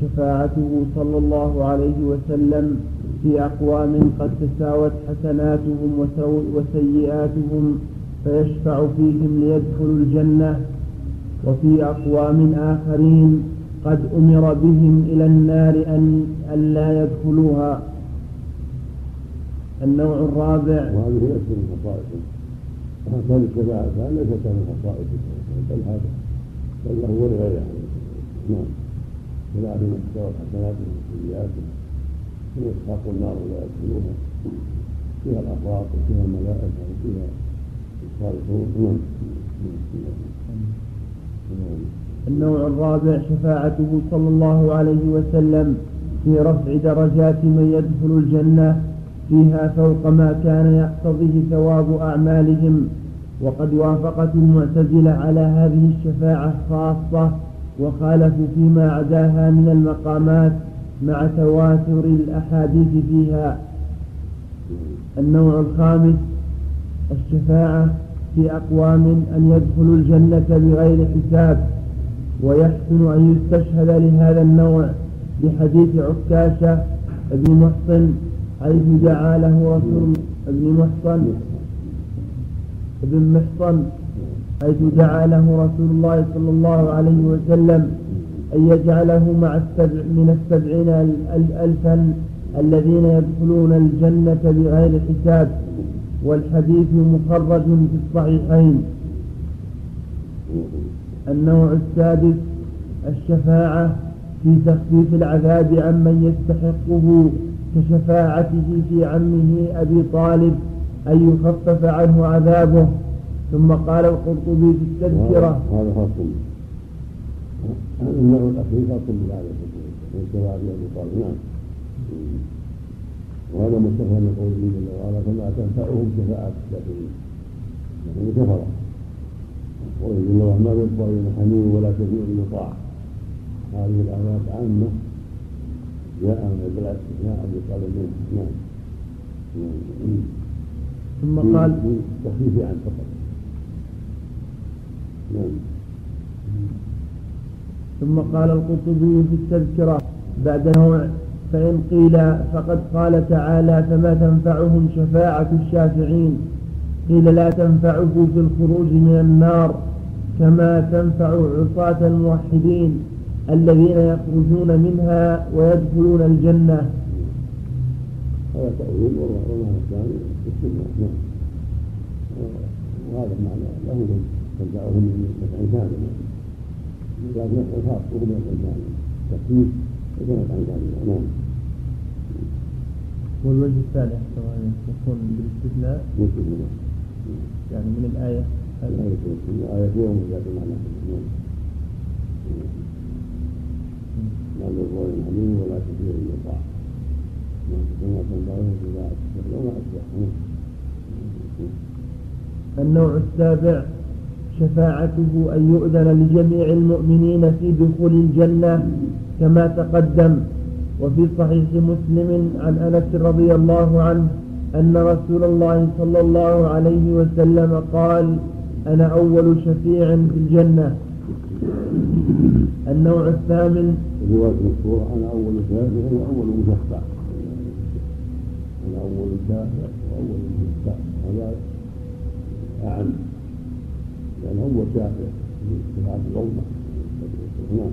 شفاعته صلى الله عليه وسلم في أقوام قد تساوت حسناتهم وسيئاتهم فيشفع فيهم ليدخلوا الجنة وفي أقوام آخرين قد أمر بهم إلى النار أن أن لا يدخلوها. النوع الرابع. وهذه ليست من خصائصه هذه الشفاعة ليست من خصائصه بل هذا بل له ولغيره نعم. شفاعة من تستوى حسناتهم وسيئاتهم ويسحق النار ولا يدخلوها. فيها الأفراط وفيها الملائكة وفيها الصالحون. نعم. النوع الرابع شفاعته صلى الله عليه وسلم في رفع درجات من يدخل الجنة فيها فوق ما كان يقتضيه ثواب أعمالهم. وقد وافقت المعتزلة على هذه الشفاعة خاصة وخالفوا فيما عداها من المقامات مع تواتر الأحاديث فيها. النوع الخامس الشفاعة في أقوام أن يدخلوا الجنة بغير حساب. ويحسن أن يستشهد لهذا النوع بحديث عكاشة بن محصن حيث دعا له رسول ابن محصن ابن محصن حيث دعا له رسول الله صلى الله عليه وسلم أن يجعله مع السبع من السبعين ألفا الذين يدخلون الجنة بغير حساب والحديث مخرج في الصحيحين. النوع السادس الشفاعة في تخفيف العذاب عمن يستحقه كشفاعته في عمه أبي طالب أن يخفف عنه عذابه. ثم قال القرطبي في التذكرة. هذا خاص النوع الأخير خاص بهذا من شفاعة أبي طالب نعم. وهذا مستفى من قوله جل وعلا فما تنفعهم شفاعة الشافعين لكن كفر قوله جل وعلا ما يبقى من حميم ولا شفيع يطاع هذه الآيات عامة. جاء من بالاستثناء أبي طالب نعم. ثم قال تخفيف عن فقط نعم. ثم قال القرطبي في التذكرة بعد نوع فإن قيل فقد قال تعالى فما تنفعهم شفاعة الشافعين. قيل لا تنفعه في الخروج من النار كما تنفع عصاة الموحدين الذين يخرجون منها ويدخلون الجنة. هذا تأويل والمعنى الثاني استثناء نعم. وهذا المعنى له تنفعهم من نفع كامل لكن نفع خاص وهم نفع تخفيف وكانت عن كامل نعم. والوجه الثاني يكون بالاستثناء. بالاستثناء يعني من الآية الآية. آية فيها من ذات المعنى لا بالقول الحليم ولا كثير يطاع كما تنبغي في ذات وما أشبه النوع السابع شفاعته أن يؤذن لجميع المؤمنين في دخول الجنة كما تقدم. وفي صحيح مسلم عن أنس رضي الله عنه أن رسول الله صلى الله عليه وسلم قال أنا أول شفيع في الجنة. النوع الثامن. رواية مشهورة أنا أول شافع وأول مشفع. أنا أول شافع وأول مشفع. هذا أعم. لأن هو شافع. في شفاعة الأمة نعم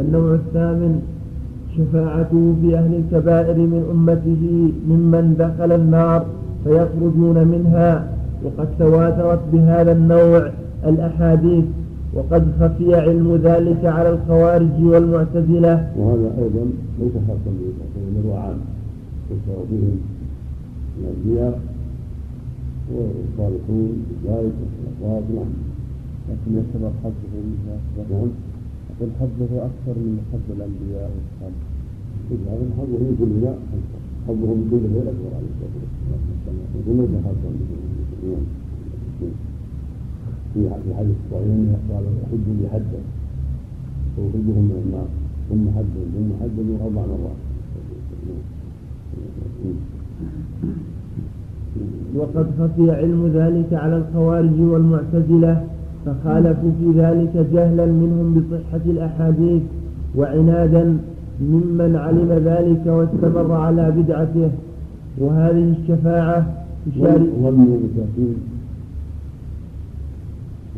النوع الثامن. شفاعته في أهل الكبائر من أمته ممن دخل النار فيخرجون منها وقد تواترت بهذا النوع الأحاديث وقد خفي علم ذلك على الخوارج والمعتزلة. وهذا أيضا ليس خاصا بل هو عام يشرع بهم الأنبياء والصالحون بذلك والصلوات نعم لكن يعتبر حظه منها نعم يقول حظه أكثر من حظ الأنبياء والصالحين هذا حظه من كل لا حظه من كل غير أكبر عليه الصلاة والسلام. يقول ليس خاصا بهم في حديث الصحيحين قال حج لحده ويخرجهم من النار. ثم حد ثم حد أربع مرات وقد خفي علم ذلك على الخوارج والمعتزلة فخالفوا في ذلك جهلا منهم بصحة الأحاديث وعنادا ممن علم ذلك واستمر على بدعته. وهذه الشفاعة ظنوا بتأكيد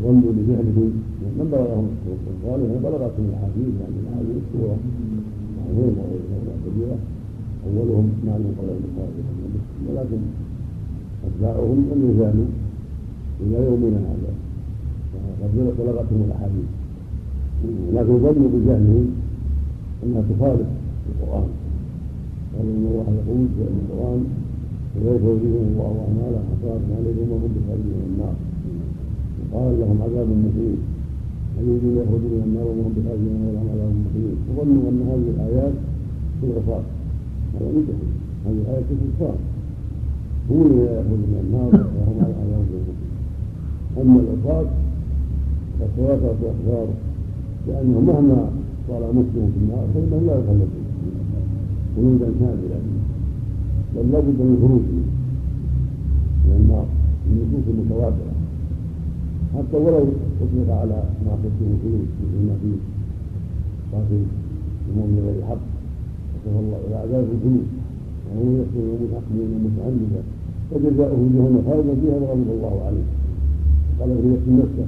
ظنوا بفعلهم من بلغهم الصالح بلغتهم الاحاديث يعني الاحاديث الصورة معروف وغيرها كبيره أولهم معلوم قول البخاري ولكن أتباعهم لم يزالوا إلى يومنا هذا. وقد بلغتهم الأحاديث. لكن ظنوا بجهلهم أنها تخالف القرآن. قالوا إن الله يقول في القرآن ويخرجهم الله اعمالا حصاد عليهم وهم بخارجين من النار. وقال لهم عذاب مقيم. هل يريدون يخرجوا من النار وهم بخارجين من ولهم عذاب مقيم. وظنوا أن هذه الآيات في العصاة هذا من جهل هذه الآيات في الكفار هم الذين يخرجون من النار وهم على عذاب مقيم. أما العصاة فالتواترت الاخبار لانهم مهما طال مسلم في النار فانهم لا يخلدون خلودا كاملا بل لابد من الخروج من النار. النصوص المتواتره حتى ولو أطلق على ما قلته الخلود مثل ما في قاتل المؤمن بغير حق. وكفى الله إلى عذاب الخلود وهو يقتل المتحكمين متعمدا فجزاؤه جهنم خالدا فيها وغضب الله عليه. قال في نفس نفسه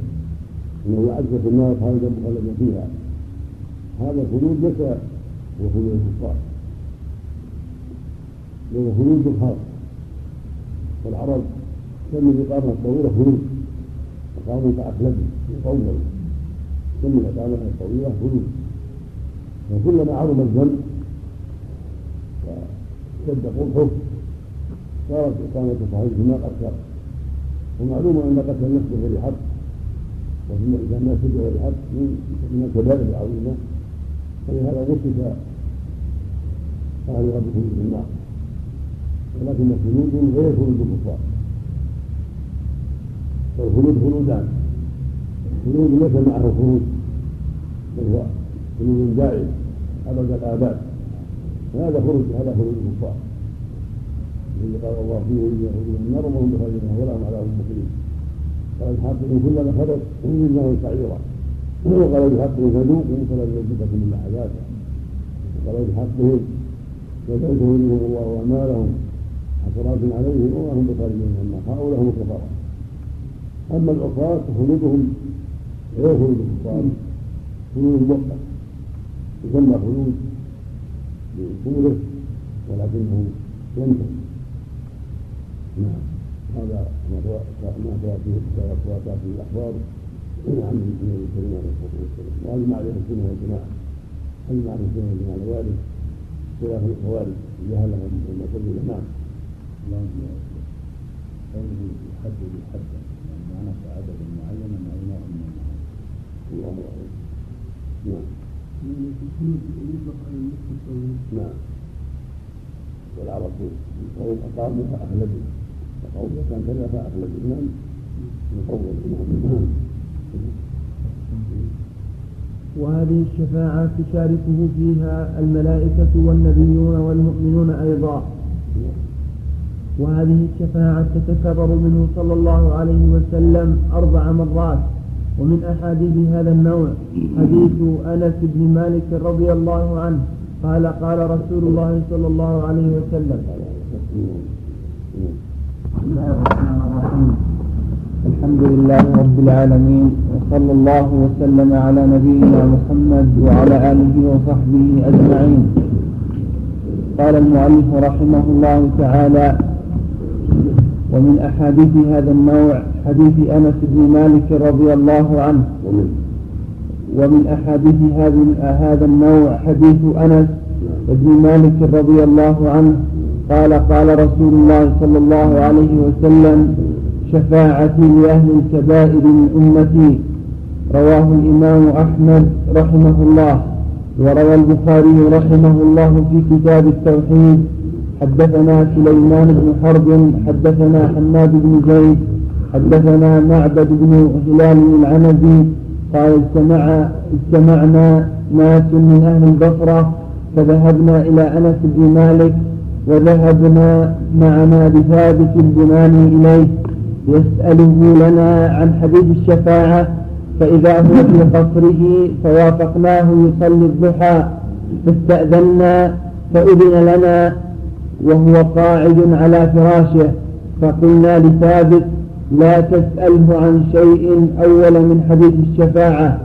إنه يعز في النار خالدا مخلدا فيها. هذا الخلود ليس هو خلود الكفار. وهو خلود خاص والعرب سمي الإقامة الطويلة خلود أقاموا كأخلده يطول سمي الإقامة الطويلة خلود وكلما عظم الذنب وشد قبحه صارت إقامة صاحب النار أكثر. ومعلوم أن قتل النفس بغير حق. وفي إذا الناس بغير حق من الكبائر العظيمة فلهذا وصف ربكم في النار. ولكن خلود غير خلود الكفار. فالخلود خلودان. خلود ليس معه خروج بل هو خلود دائم أبد الآباد. هذا خروج هذا خروج الكفار. الذي قال الله فيه يخرجوا من النار وهم بخارجين ولا هم عذاب مقيم قال الحاقهم كلما خرج انزلناه سعيرا. وقال بحقهم فذوقوا فلن يزدكم الا عذابا وقال بحقهم وسيجزيهم الله أعمالهم حسرات عليهم وما هم بخارجين النار هؤلاء هم الكفار. أما العصاة فخلودهم غير خلود الكفار. خلود مؤقت يسمى خلود لطوله ولكنه ينتهي. نعم. هذا ما ما تواتر في الأخبار. عن النبي الكريم عليه الصلاه والسلام واجمع عليه السنة والجماعه اجمع عليه السنة والجماعه ذلك خلاف الخوارج. جهلهم والمعتزله نعم اللهم قوله يحدد حدا يعني معناه عدد معين أو نوع من المعاني الله اعلم نعم يعني في الخلود يطلق على النصف الطويل نعم. والعرب قوم أقاموا فاخلدوا وقوم كان كذا فاخلدوا نعم يطول نعم وهذه الشفاعة تشاركه فيها الملائكة والنبيون والمؤمنون أيضا. وهذه الشفاعة تتكرر منه صلى الله عليه وسلم أربع مرات. ومن أحاديث هذا النوع حديث أنس بن مالك رضي الله عنه قال قال رسول الله صلى الله عليه وسلم. بسم الله الرحمن الرحيم الحمد لله رب العالمين وصلى الله وسلم على نبينا محمد وعلى آله وصحبه أجمعين قال المؤلف رحمه الله تعالى ومن أحاديث هذا النوع حديث أنس بن مالك رضي الله عنه ومن أحاديث هذا النوع حديث أنس بن مالك رضي الله عنه قال قال رسول الله صلى الله عليه وسلم شفاعتي لأهل الكبائر من أمتي. رواه الإمام أحمد رحمه الله. وروى البخاري رحمه الله في كتاب التوحيد. حدثنا سليمان بن حرب حدثنا حماد بن زيد حدثنا معبد بن هلال العنزي. قال اجتمع اجتمعنا ناس من أهل البصرة فذهبنا إلى أنس بن مالك وذهبنا معنا بثابت البناني إليه يسأله لنا عن حديث الشفاعة فإذا هو في قصره فوافقناه يصلي الضحى فاستأذنا فأذن لنا وهو قاعد على فراشه فقلنا لثابت لا تسأله عن شيء أول من حديث الشفاعة.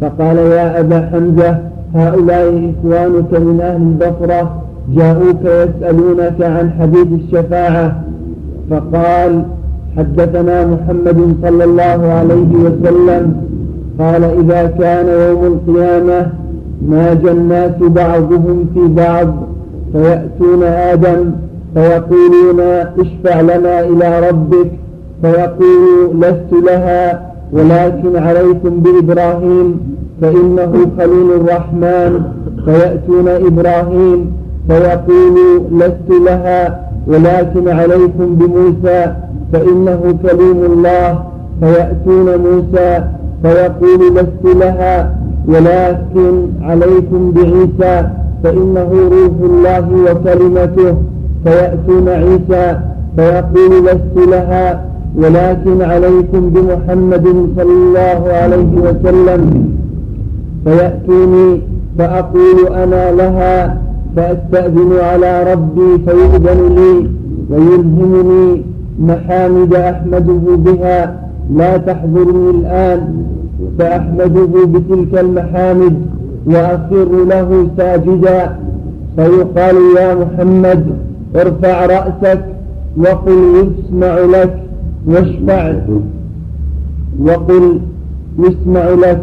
فقال يا أبا حمزة هؤلاء إخوانك من أهل البصرة جاءوك يسألونك عن حديث الشفاعة فقال حدثنا محمد صلى الله عليه وسلم قال إذا كان يوم القيامة ناجى الناس بعضهم في بعض فيأتون آدم فيقولون اشفع لنا إلى ربك فيقول لست لها ولكن عليكم بإبراهيم فإنه خليل الرحمن فيأتون إبراهيم فيقول لست لها ولكن عليكم بموسى فإنه كليم الله فيأتون موسى فيقول لست لها ولكن عليكم بعيسى فإنه روح الله وكلمته فيأتون عيسى فيقول لست لها ولكن عليكم بمحمد صلى الله عليه وسلم فيأتوني فأقول أنا لها فأستأذن على ربي فيؤذن لي ويلهمني محامد أحمده بها. لا تحضرني الآن فأحمده بتلك المحامد وأصر له ساجدا. فيقال يا محمد ارفع رأسك وقل يسمع لك واشفع. وقل يسمع لك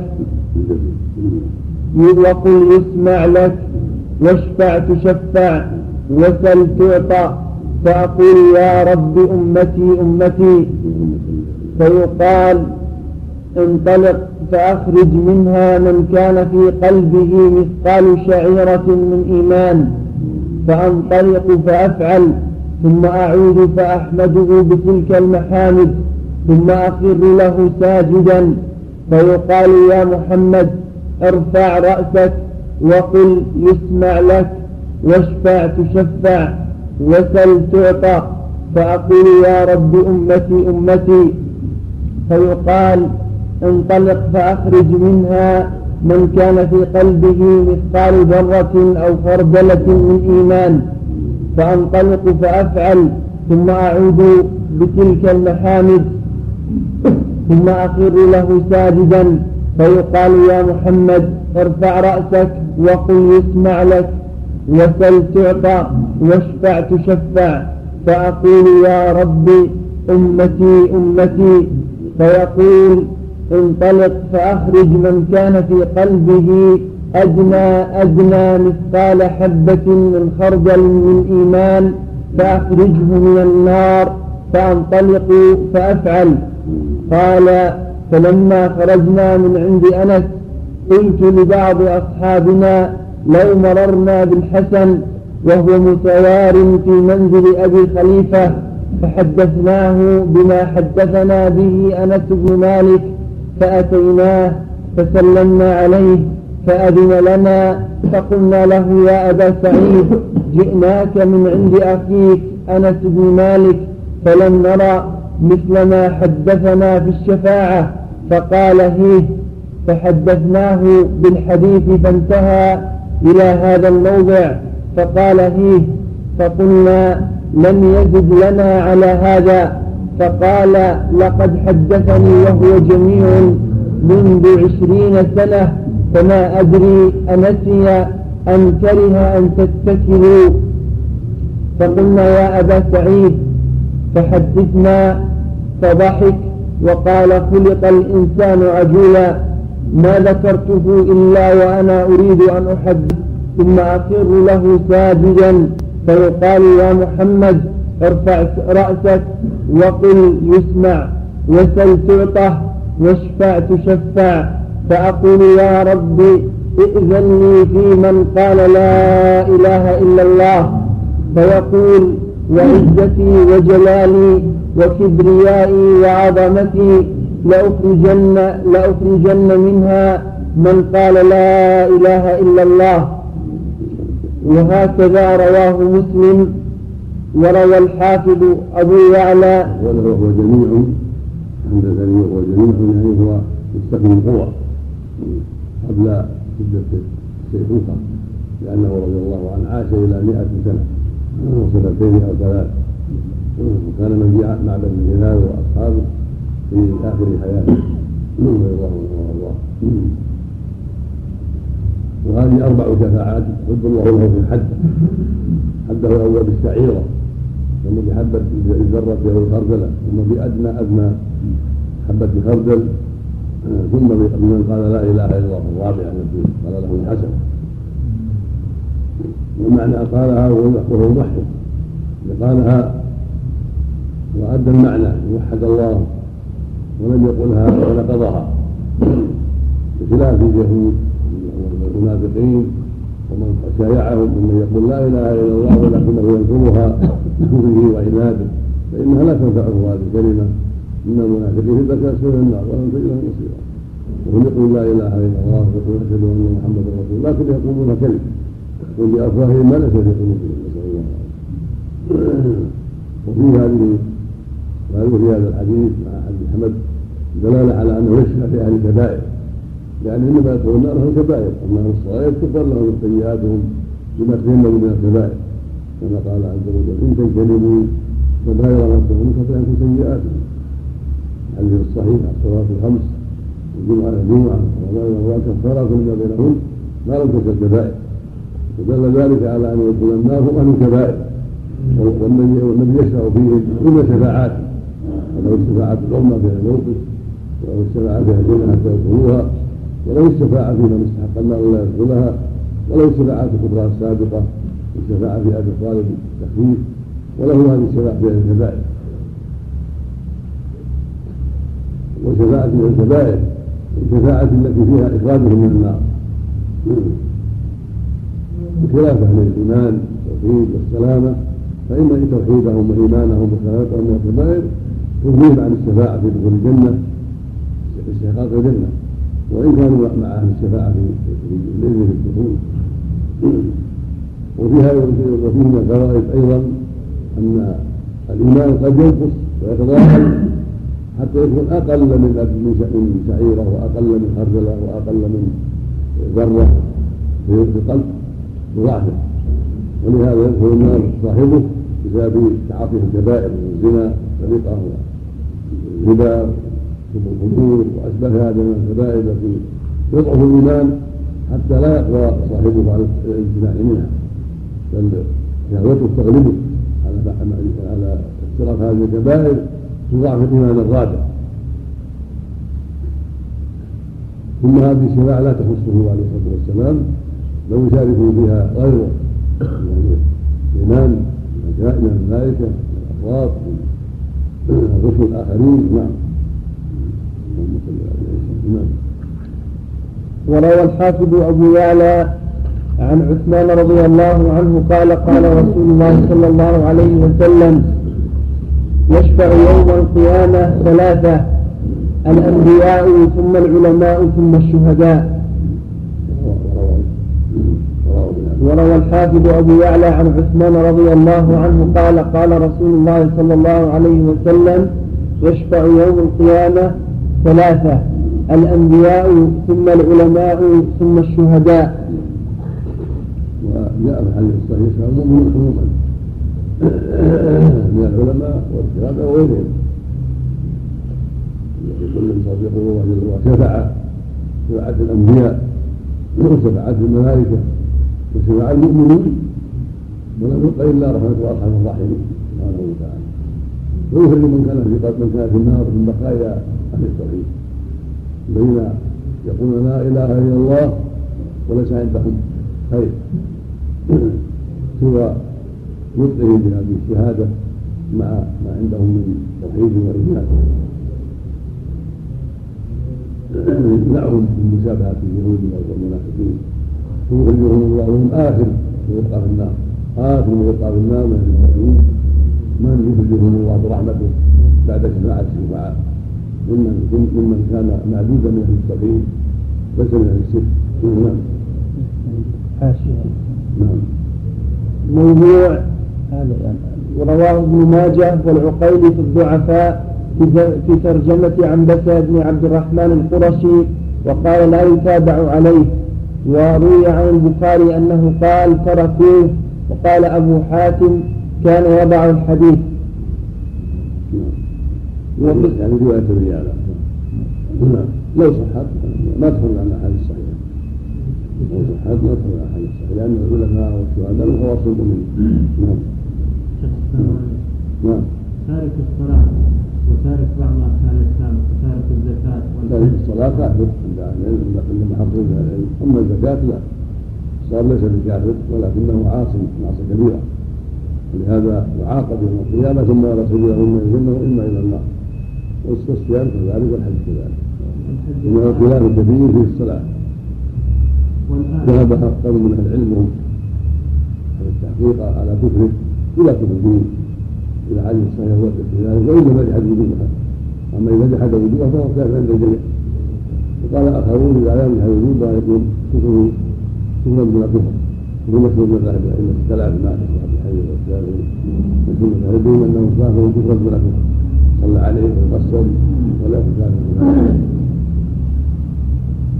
وقل يسمع لك واشفع تشفع وسل تعطى فأقول يا رب أمتي أمتي. فيقال انطلق فأخرج منها من كان في قلبه مثقال شعيرة من إيمان. فأنطلق فأفعل ثم أعود فأحمده بتلك المحامد ثم أخر له ساجدا. فيقال يا محمد ارفع رأسك وقل يسمع لك واشفع تشفع وسل تعطى. فأقول يا رب أمتي أمتي. فيقال انطلق فأخرج منها من كان في قلبه مثقال ذرة أو خردلة من إيمان. فأنطلق فأفعل ثم أعود بتلك المحامد. ثم أخر له ساجدا فيقال يا محمد ارفع رأسك وقل يسمع لك. وسل تعطى واشفع تشفع. فأقول يا ربي أمتي أمتي. فيقول انطلق فأخرج من كان في قلبه أدنى أدنى مثقال حبة من خردل من إيمان. فأخرجه من النار. فأنطلق فأفعل. قال فلما خرجنا من عند أنس قلت لبعض أصحابنا لو مررنا بالحسن وهو متوار في منزل أبي خليفة فحدثناه بما حدثنا به أنس بن مالك فأتيناه فسلمنا عليه فأذن لنا فقلنا له يا أبا سعيد جئناك من عند أخيك أنس بن مالك فلم نرى مثل ما حدثنا في الشفاعة فقال هيه فحدثناه بالحديث فانتهى إلى هذا الموضع فقال هيه فقلنا لم يزد لنا على هذا فقال لقد حدثني وهو جميع منذ عشرين سنة فما أدري أنسي أم كره أن تتكلوا. فقلنا يا أبا سعيد فحدثنا فضحك وقال خلق الإنسان عجولا. ما ذكرته إلا وأنا أريد أن أحدث ثم أقر له ساجدا فيقال يا محمد ارفع رأسك وقل يسمع وسل تعطه واشفع تشفع فأقول يا ربي ائذن لي في من قال لا إله إلا الله فيقول وعزتي وجلالي وكبريائي وعظمتي لأخرجن, لأخرجن منها من قال لا إله إلا الله. وهكذا رواه مسلم وروى الحافظ أبو يعلى. وهو جميع حدثني وهو جميع يعني هو مستقيم القوى قبل شدة الشيخوخة لأنه رضي الله عنه عاش إلى مئة سنة. وسنتين أو ثلاث. وكان من معبد بن هلال وأصحابه. في اخر حياته رضي الله عنه وارضاه وهذه أربع شفاعات يحب الله له في الحد حده الأول بالشعيرة. ثم بحبه الذره أو الخردلة. ثم بادنى أدنى حبة خردل ثم بمن قال لا إله إلا الله الرابع قال له الحسن. ومعنى قالها وهو موحد قالها وأدى المعنى وحد الله. ولم يقلها ونقضها بخلاف اليهود والمنافقين ومن شايعهم ومن يقول لا إله إلا الله ولكنه ينكرها بكفره وعناده فإنها لا تنفعه هذه الكلمة. إن المنافقين في الدكاسر النار ولن تجد لهم نصيرا. وهم يقولون لا إله إلا الله ويقولون أشهد أن محمدا رسول الله لكن يقولون كلمة. يقول بأفواههم ما ليس في قلوبهم نسال الله وفي هذه وهذا في هذا الحديث مع حديث احمد دلالة على أنه يشفع في أهل الكبائر. يعني إنما يدخلون النار هم كبائر أما أهل الصغائر تغفر لهم سيئاتهم بما تجنبوا من الكبائر. كما قال عز وجل إن تجتنبوا كبائر ما تكون كفر عنكم سيئاتهم الحديث الصحيح الصلاه الخمس الجمعة الجمعة رمضان كفارات لما بينهم ما لم تكن كبائر. ودل ذلك على أن يدخل النار هم أهل الكبائر والنبي يشفع فيهم كل شفاعاته ولو العظمى في الموقف ولو الشفاعة في حتى يدخلوها ولو الشفاعة في من استحق النار لا يدخلها ولو الشفاعة الكبرى السابقة الشفاعة في أبي طالب التخفيف وله هذه الشفاعة في أهل الكبائر. وشفاعة في الكبائر الشفاعة التي فيها إخراجهم من النار. بخلاف أهل الإيمان والتوحيد والسلامة فإن توحيدهم وإيمانهم وصلاتهم من الكبائر تغنيهم عن الشفاعة في دخول الجنة استحقاق الجنة وإن كانوا مع أهل الشفاعة في الإذن في الدخول وفيها وفيه من الفوائد أيضا أن الإيمان قد ينقص ويتضاعف حتى يكون أقل من شعيرة وأقل من خردلة وأقل من ذرة في القلب بضعفه ولهذا يدخل النار صاحبه بسبب تعاطيه الكبائر من الزنا السرقه والربا شرب الخمور وأشبه هذا من الكبائر التي يضعف الايمان حتى لا يقوى صاحبه على الامتناع منها. بل شهوته تغلبه على على اقتراف هذه الكبائر تضاعف الإيمان الرادع ثم هذه الشفاعه لا تخصه عليه الصلاة والسلام لو يشارك فيها غيره يعني الإيمان من الملائكة من الافراد من الرسل الآخرين نعم. وروى الحافظ أبو يعلى عن عثمان رضي الله عنه قال قال رسول الله صلى الله عليه وسلم يشفع يوم القيامة ثلاثة الأنبياء ثم العلماء ثم الشهداء. وروى الحافظ أبو يعلى عن عثمان رضي الله عنه قال قال رسول الله صلى الله عليه وسلم يشفع يوم القيامة ثلاثة الأنبياء ثم العلماء ثم الشهداء. وجاء في الحديث الصحيح المؤمن عموما من العلماء والشهداء وغيرهم. كل صديق الله جل وعلا شفع شفاعة الأنبياء وشفاعة الملائكة وشفع المؤمنين ولم يبق إلا رحمة ارحم الراحمين. سبحانه وتعالى. ويخرج من كان في من كان في النار من بقايا أهل التوحيد. الذين يقولون لا إله إلا الله وليس عندهم. خير سوى نطقهم بهذه الشهادة مع ما عندهم من توحيد وإيمان. يمنعهم من مشابهه اليهود والمنافقين. يخرجهم الله وهم آخر من يلقى في النار. آخر من يلقى في النار من المؤمنين من يخرجهم الله برحمته بعد شفاعة الشفعاء ممن ممن كان معدودا من أهل التوحيد ليس من أهل الشرك نعم. نعم موضوع ورواه ابن ماجه والعقيلي في الضعفاء في ترجمة عنبسة بن عبد الرحمن القرشي وقال لا يتابع عليه. وروي عن البخاري أنه قال تركوه وقال أبو حاتم كان يضع الحديث. يعني رواية الرجال. نعم لو صحت ما تخرج عن الأحاديث الصحيحة لو صحت ما تخرج عن الأحاديث الصحيحة لأن العلماء والشهداء من خواص المؤمنين نعم. نعم. تارك الصلاة وتارك بعض أركان الإسلام وتارك الزكاة تارك الصلاة كافر عند أهل العلم عند محقق أهل العلم. أما الزكاة لا. صار ليس بكافر ولكنه عاص معصية كبيرة. ولهذا يعاقب يوم القيامة ثم لا سبيل له إما الجنة وإما إلى النار والصيام كذلك والحج كذلك إنه خلاف كبير في الصلاة. ذهب أكثر من أهل العلم على التحقيق على كفره إلى كفر الدين إلى حديث الصحيح وذلك وإن لم يجحد وجوبها أما إذا جحد وجوبها فهو كافر عند الجميع. وقال آخرون إذا لم يجحد وجوبها يكون كفره كفرا دون كفر. وهو مشهور من ذهب الأئمة الثلاث مالك وأبي حنيفة والشافعي مشهور من أهل أنه كافر كفرا دون كفر. صلى عليه ويقصر ولا كافر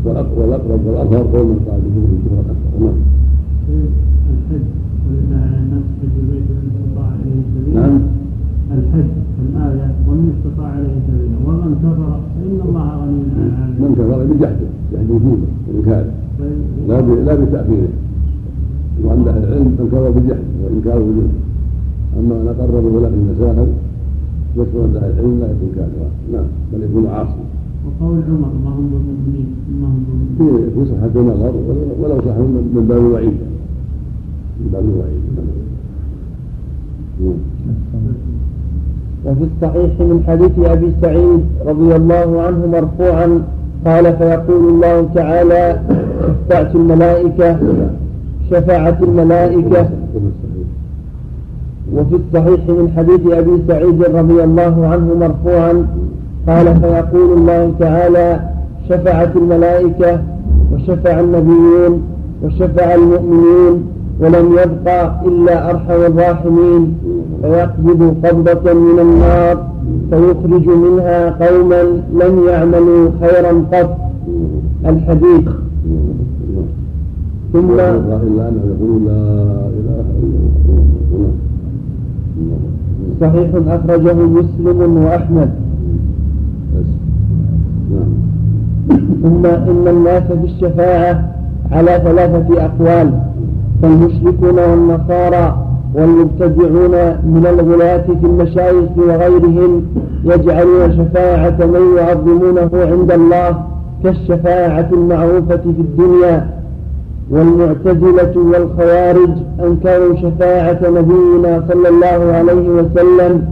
والأقرب والاظهر قول من قال بكفر كفرا اكبر نعم. الحج ولله على الناس حج البيت من استطاع إليه سبيلا. نعم. الحج الآية ومن استطاع عليه سبيلا. ومن كفر فإن الله غني عن العالمين. من كفر بجحده جحد وجوده وإنكاره لا لا بتأخيره وعند أهل العلم من كفر بجحده وإنكار وجوده أما من أقره له المساهل عند أهل العلم لا يكون كافرا نعم بل يكون عاصما وقول عمر ما هم بمؤمنين ما هم بمؤمنين في صحة النظر ولو صح من باب الوعيد. من باب الوعيد وفي الصحيح من حديث أبي سعيد رضي الله عنه مرفوعا قال فيقول الله تعالى شفعت الملائكة شفعت الملائكة وفي الصحيح من حديث أبي سعيد رضي الله عنه مرفوعا قال فيقول الله تعالى شفعت الملائكة وشفع النبيون وشفع المؤمنون ولم يبقى إلا أرحم الراحمين فيقبض قبضة من النار فيخرج منها قوما لم يعملوا خيرا قط. الحديث. ثم إلا أنه يقول لا إله إلا الله صحيح أخرجه مسلم وأحمد. نعم. ثم إن الناس في الشفاعة على ثلاثة أقوال فالمشركون والنصارى والمبتدعون من الغلاة في المشايخ وغيرهم يجعلون شفاعة من يعظمونه عند الله كالشفاعة المعروفة في الدنيا والمعتزلة والخوارج أنكروا شفاعة نبينا صلى الله عليه وسلم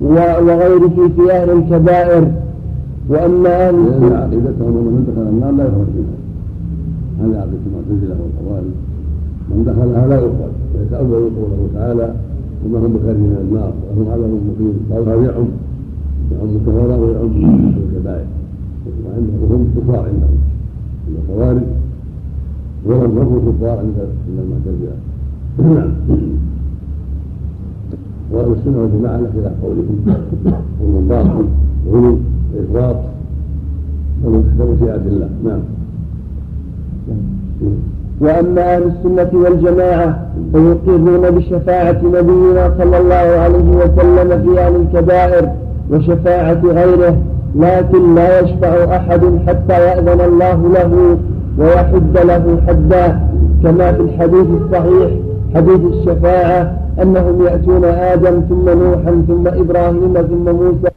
وغيره في أهل الكبائر. وأما أهل لأن عقيدتهم من دخل النار لا يخرج منها. هذا عقيدة المعتزلة والخوارج. من دخلها لا يخرج. يتأول قوله تعالى وما هم بخارج من النار وهم عذاب مقيم. قالوا هذا يعم. يعم الكفار ويعم الكبائر. وهم كفار عندهم. الخوارج ولم يكن كفار عند المعتزلة. (clears throat) نعم واهل السنة والجماعه على خلاف قولهم. ومن باطل غلو وافراط ومن تحت مشيئه الله. نعم. وأما أهل السنة والجماعة فيقرون بشفاعة نبينا صلى الله عليه وسلم في أهل الكبائر وشفاعة غيره لكن لا يشفع أحد حتى يأذن الله له ويحد له حدا كما في الحديث الصحيح حديث الشفاعة أنهم يأتون آدم ثم نوحا ثم إبراهيم ثم موسى